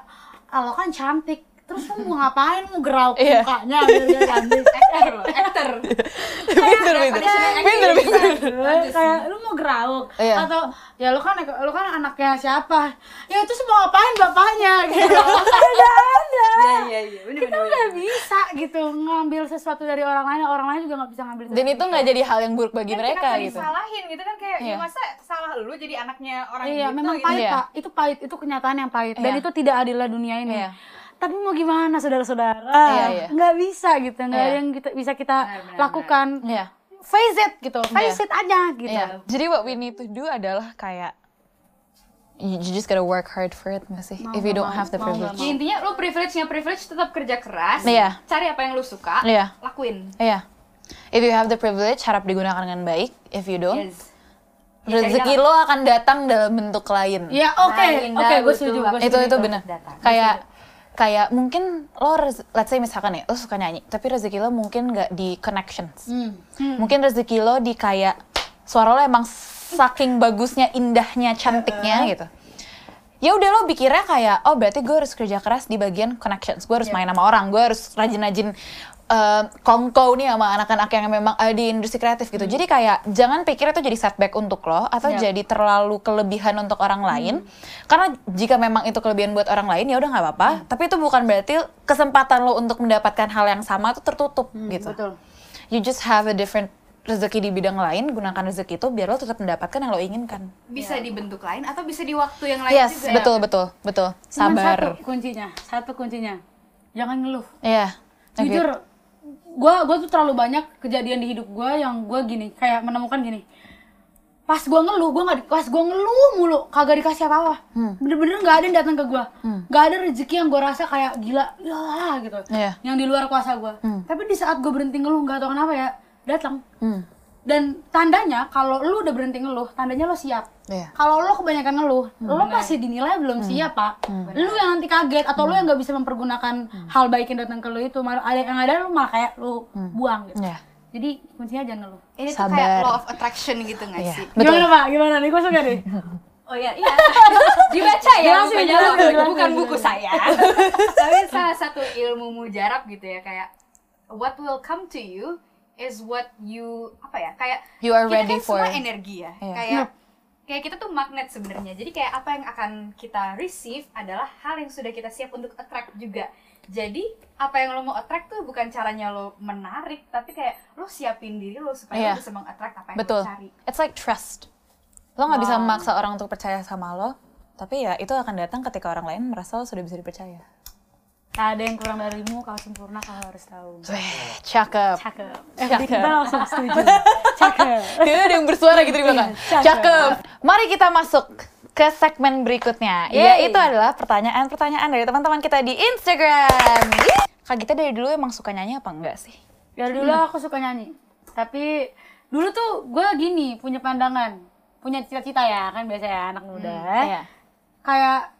ah lo kan cantik, terus lu mau ngapain mau gerauk Iya. mukanya dia cantik Actor actor. Pinter, pinter. Pinter, pinter. kayak lu mau gerauk Iya. atau ya lu kan lu kan anaknya siapa ya itu semua ngapain bapaknya gitu nggak ada Iya, iya, kita nggak bisa gitu ngambil sesuatu dari orang lain orang lain juga nggak bisa ngambil Dan itu nggak jadi hal yang buruk bagi Kan mereka kenapa gitu. disalahin gitu kan kayak ya masa salah lu jadi anaknya orang iya gitu memang gitu. pahit Iya. pak itu pahit itu kenyataan yang pahit dan itu tidak adillah dunia ini Iya. Tapi mau gimana saudara-saudara Iya, iya. nggak bisa gitu nggak Iya. ada yang kita bisa kita Benar, benar, lakukan Iya. face it gitu face Iya. it aja gitu Iya. Jadi what we need to do adalah kayak you you just gotta work hard for it nggak sih? If you don't have the privilege. Ya, intinya lu privilege-nya privilege tetap kerja keras Iya. cari apa yang lu suka Iya. lakuin Iya. If you have the privilege, harap digunakan dengan baik. If you don't, yes Ya, rezeki lo akan datang dalam bentuk lain. ya oke oke gue setuju itu setuju itu benar kayak kayak mungkin lo let's say misalkan ya lo suka nyanyi tapi rezeki lo mungkin nggak di connections. Hmm. mungkin rezeki lo di kayak suara lo emang saking bagusnya indahnya cantiknya gitu. Ya udah lo pikirnya kayak oh berarti gue harus kerja keras di bagian connections. Gue harus main sama orang gue harus rajin-rajin kongko nih sama anak-anak yang memang ada di industri kreatif gitu. Jadi kayak jangan pikir itu jadi setback untuk lo atau jadi terlalu kelebihan untuk orang lain. Karena jika memang itu kelebihan buat orang lain ya udah nggak apa-apa. Tapi itu bukan berarti kesempatan lo untuk mendapatkan hal yang sama itu tertutup gitu. betul. you just have a different rezeki di bidang lain gunakan rezeki itu biar lo tetap mendapatkan yang lo inginkan. Bisa dibentuk lain atau bisa di waktu yang lain yes juga. betul betul betul. Cuman sabar. satu kuncinya, satu kuncinya. Jangan ngeluh. Iya. Oke. Jujur, gua gua tuh terlalu banyak kejadian di hidup gua yang gua gini, kayak menemukan gini. Pas gua ngeluh, gua nggak pas gua ngeluh mulu, kagak dikasih apa-apa. Hmm. Bener-bener nggak ada yang datang ke gua. Nggak ada rezeki yang gua rasa kayak gila, ya gitu. Iya. Yang di luar kuasa gua. Tapi di saat gua berhenti ngeluh, nggak tahu kenapa ya, datang. Hmm. Dan tandanya kalau lu udah berhenti ngeluh, tandanya lo siap. Iya. Kalau lo kebanyakan ngeluh, lo masih dinilai belum siap pak. Lu yang nanti kaget atau lo yang nggak bisa mempergunakan hal baik yang datang ke lo itu, malah ada yang ada lo malah kayak lo buang gitu. Iya. Jadi kuncinya jangan ngeluh. ini tuh kayak law of attraction gitu nggak Iya. sih Betul. Gimana pak? Gimana nih? Gue suka nih. oh iya iya dibaca ya jelasin, law, jelasin, bukan jelasin. buku saya tapi salah satu ilmu mujarab gitu ya kayak what will come to you is what you apa ya kayak You are kita ready kan for- semua energi ya Iya. kayak kayak kita tuh magnet sebenarnya jadi kayak apa yang akan kita receive adalah hal yang sudah kita siap untuk attract juga jadi apa yang lo mau attract tuh bukan caranya lo menarik tapi kayak lo siapin diri lo supaya Iya. lo bisa mengattract apa yang Betul. lo cari It's like trust. Lo nggak bisa memaksa orang untuk percaya sama lo, tapi ya itu akan datang ketika orang lain merasa lo sudah bisa dipercaya. Tak ada yang kurang darimu, kau sempurna, kau harus tahu. Weh, cakep. Cakep. Eh, Cakep. kita langsung setuju. Cakep. Dia ada yang bersuara gitu di belakang. Cakep. Mari kita masuk ke segmen berikutnya. Yeay. Yaitu adalah pertanyaan-pertanyaan dari teman-teman kita di Instagram. Kak Gita dari dulu emang suka nyanyi apa enggak sih? Dari dulu aku suka nyanyi. Tapi dulu tuh gue gini, punya pandangan. Punya cita-cita ya, kan biasa ya anak muda. Iya. Kayak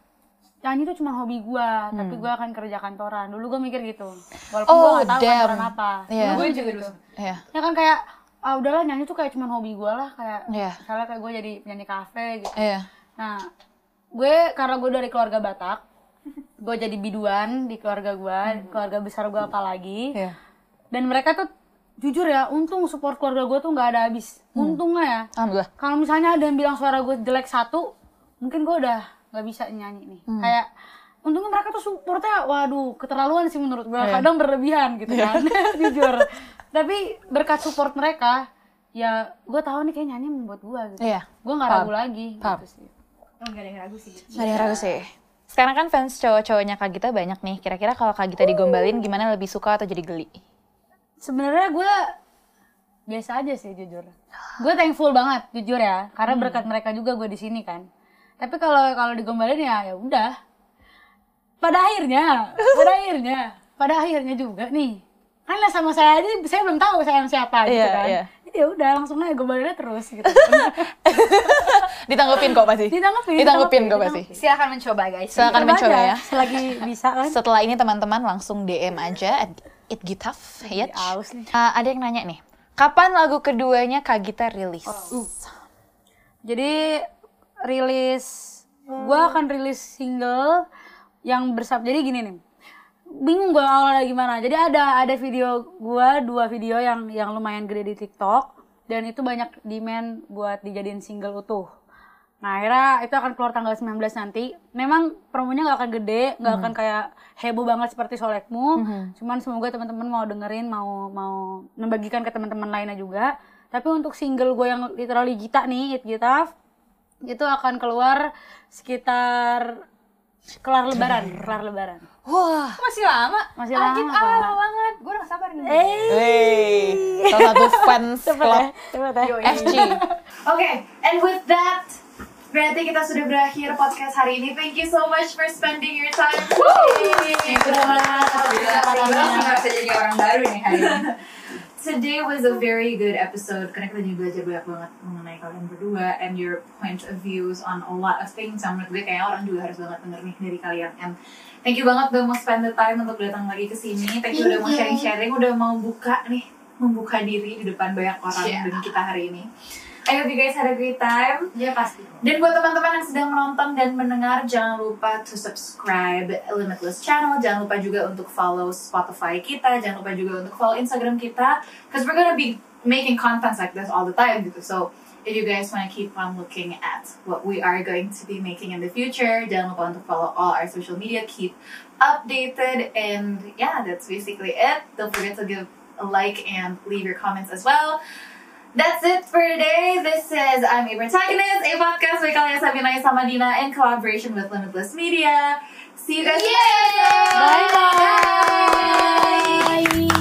nyanyi tuh cuma hobi gue, tapi gue akan kerja kantoran. Dulu gue mikir gitu. Walaupun gue Oh, gak tahu damn. kantoran apa. Iya. Dulu gue Gue juga gitu. Iya. Ya kan kayak, ah udahlah nyanyi tuh kayak cuma hobi gue lah. Kayak, Iya. misalnya kayak gue jadi penyanyi kafe gitu. Iya. Nah, gue karena gue dari keluarga Batak, gue jadi biduan di keluarga gue, keluarga besar gue apalagi. Iya. Dan mereka tuh jujur ya, untung support keluarga gue tuh nggak ada habis. Untungnya ya. Alhamdulillah. Kalau misalnya ada yang bilang suara gue jelek satu, mungkin gue udah nggak bisa nyanyi nih. Kayak untungnya mereka tuh supportnya waduh keterlaluan sih menurut gue Iya. kadang berlebihan gitu kan jujur tapi berkat support mereka ya gue tahu nih kayak nyanyi membuat gue gitu Iya. gue nggak ragu lagi Paham. gitu sih Oh, gak ada yang ragu sih. Gak ada yang ragu sih. Sekarang kan fans cowok-cowoknya Kak Gita banyak nih. Kira-kira kalau Kak Gita digombalin gimana lebih suka atau jadi geli? sebenarnya gue biasa aja sih jujur gue thankful banget jujur ya karena berkat mereka juga gue di sini kan tapi kalau kalau digombalin ya ya udah pada akhirnya pada akhirnya pada akhirnya juga nih kan lah sama saya aja saya belum tahu saya sama siapa gitu Iya, kan iya. jadi ya udah langsung aja gombalinnya terus gitu Ditanggepin kok pasti. Ditanggepin, Ditanggepin kok pasti. Silakan mencoba guys. Silakan Coba mencoba aja, ya. selagi bisa kan Setelah ini teman-teman langsung DM aja at itgitaf ya. Uh, ada yang nanya nih. Kapan lagu keduanya Kak Gita rilis? Jadi rilis gua akan rilis single yang bersama. Jadi gini nih. Bingung gua awalnya gimana. Jadi ada ada video gua dua video yang yang lumayan gede di TikTok dan itu banyak demand buat dijadiin single utuh. Nah, akhirnya itu akan keluar tanggal 19 nanti. Memang promonya nggak akan gede, nggak akan kayak heboh banget seperti Solekmu. Cuman semoga teman-teman mau dengerin, mau mau membagikan ke teman-teman lainnya juga. Tapi untuk single gue yang literally Gita nih, It Gita, itu akan keluar sekitar kelar lebaran, kelar lebaran. Wah. Masih lama. Masih Agit, lama, ah, lama banget. Gue udah gak sabar nih. Hey. Salah satu fans club Coba teh. FG. Oke, and with that, berarti kita sudah berakhir podcast hari ini. Thank you so much for spending your time. Thank you Gak bisa jadi orang baru nih hari ini. Today was a very good episode karena kita juga belajar banyak banget mengenai kalian berdua and your point of views on a lot of things. Yang menurut gue kayak orang juga harus banget denger nih dari kalian. And thank you banget udah mau spend the time untuk datang lagi ke sini. Thank you udah mau sharing-sharing, udah mau buka nih, membuka diri di depan banyak orang Yeah. dengan kita hari ini. I hope you guys had a great time. Ya pasti. Dan buat teman-teman yang sedang menonton dan mendengar, jangan lupa to subscribe Limitless Channel. Jangan lupa juga untuk follow Spotify kita. Jangan lupa juga untuk follow Instagram kita. Because we're gonna be making contents like this all the time gitu. So, if you guys want to keep on looking at what we are going to be making in the future, jangan lupa untuk follow all our social media. Keep updated. And yeah, that's basically it. Don't forget to give a like and leave your comments as well. That's it for today. This is I'm a Protagonist, a podcast by Kalia Sabinay Samadina in collaboration with Limitless Media. See you guys Yay! Bye-bye. Bye.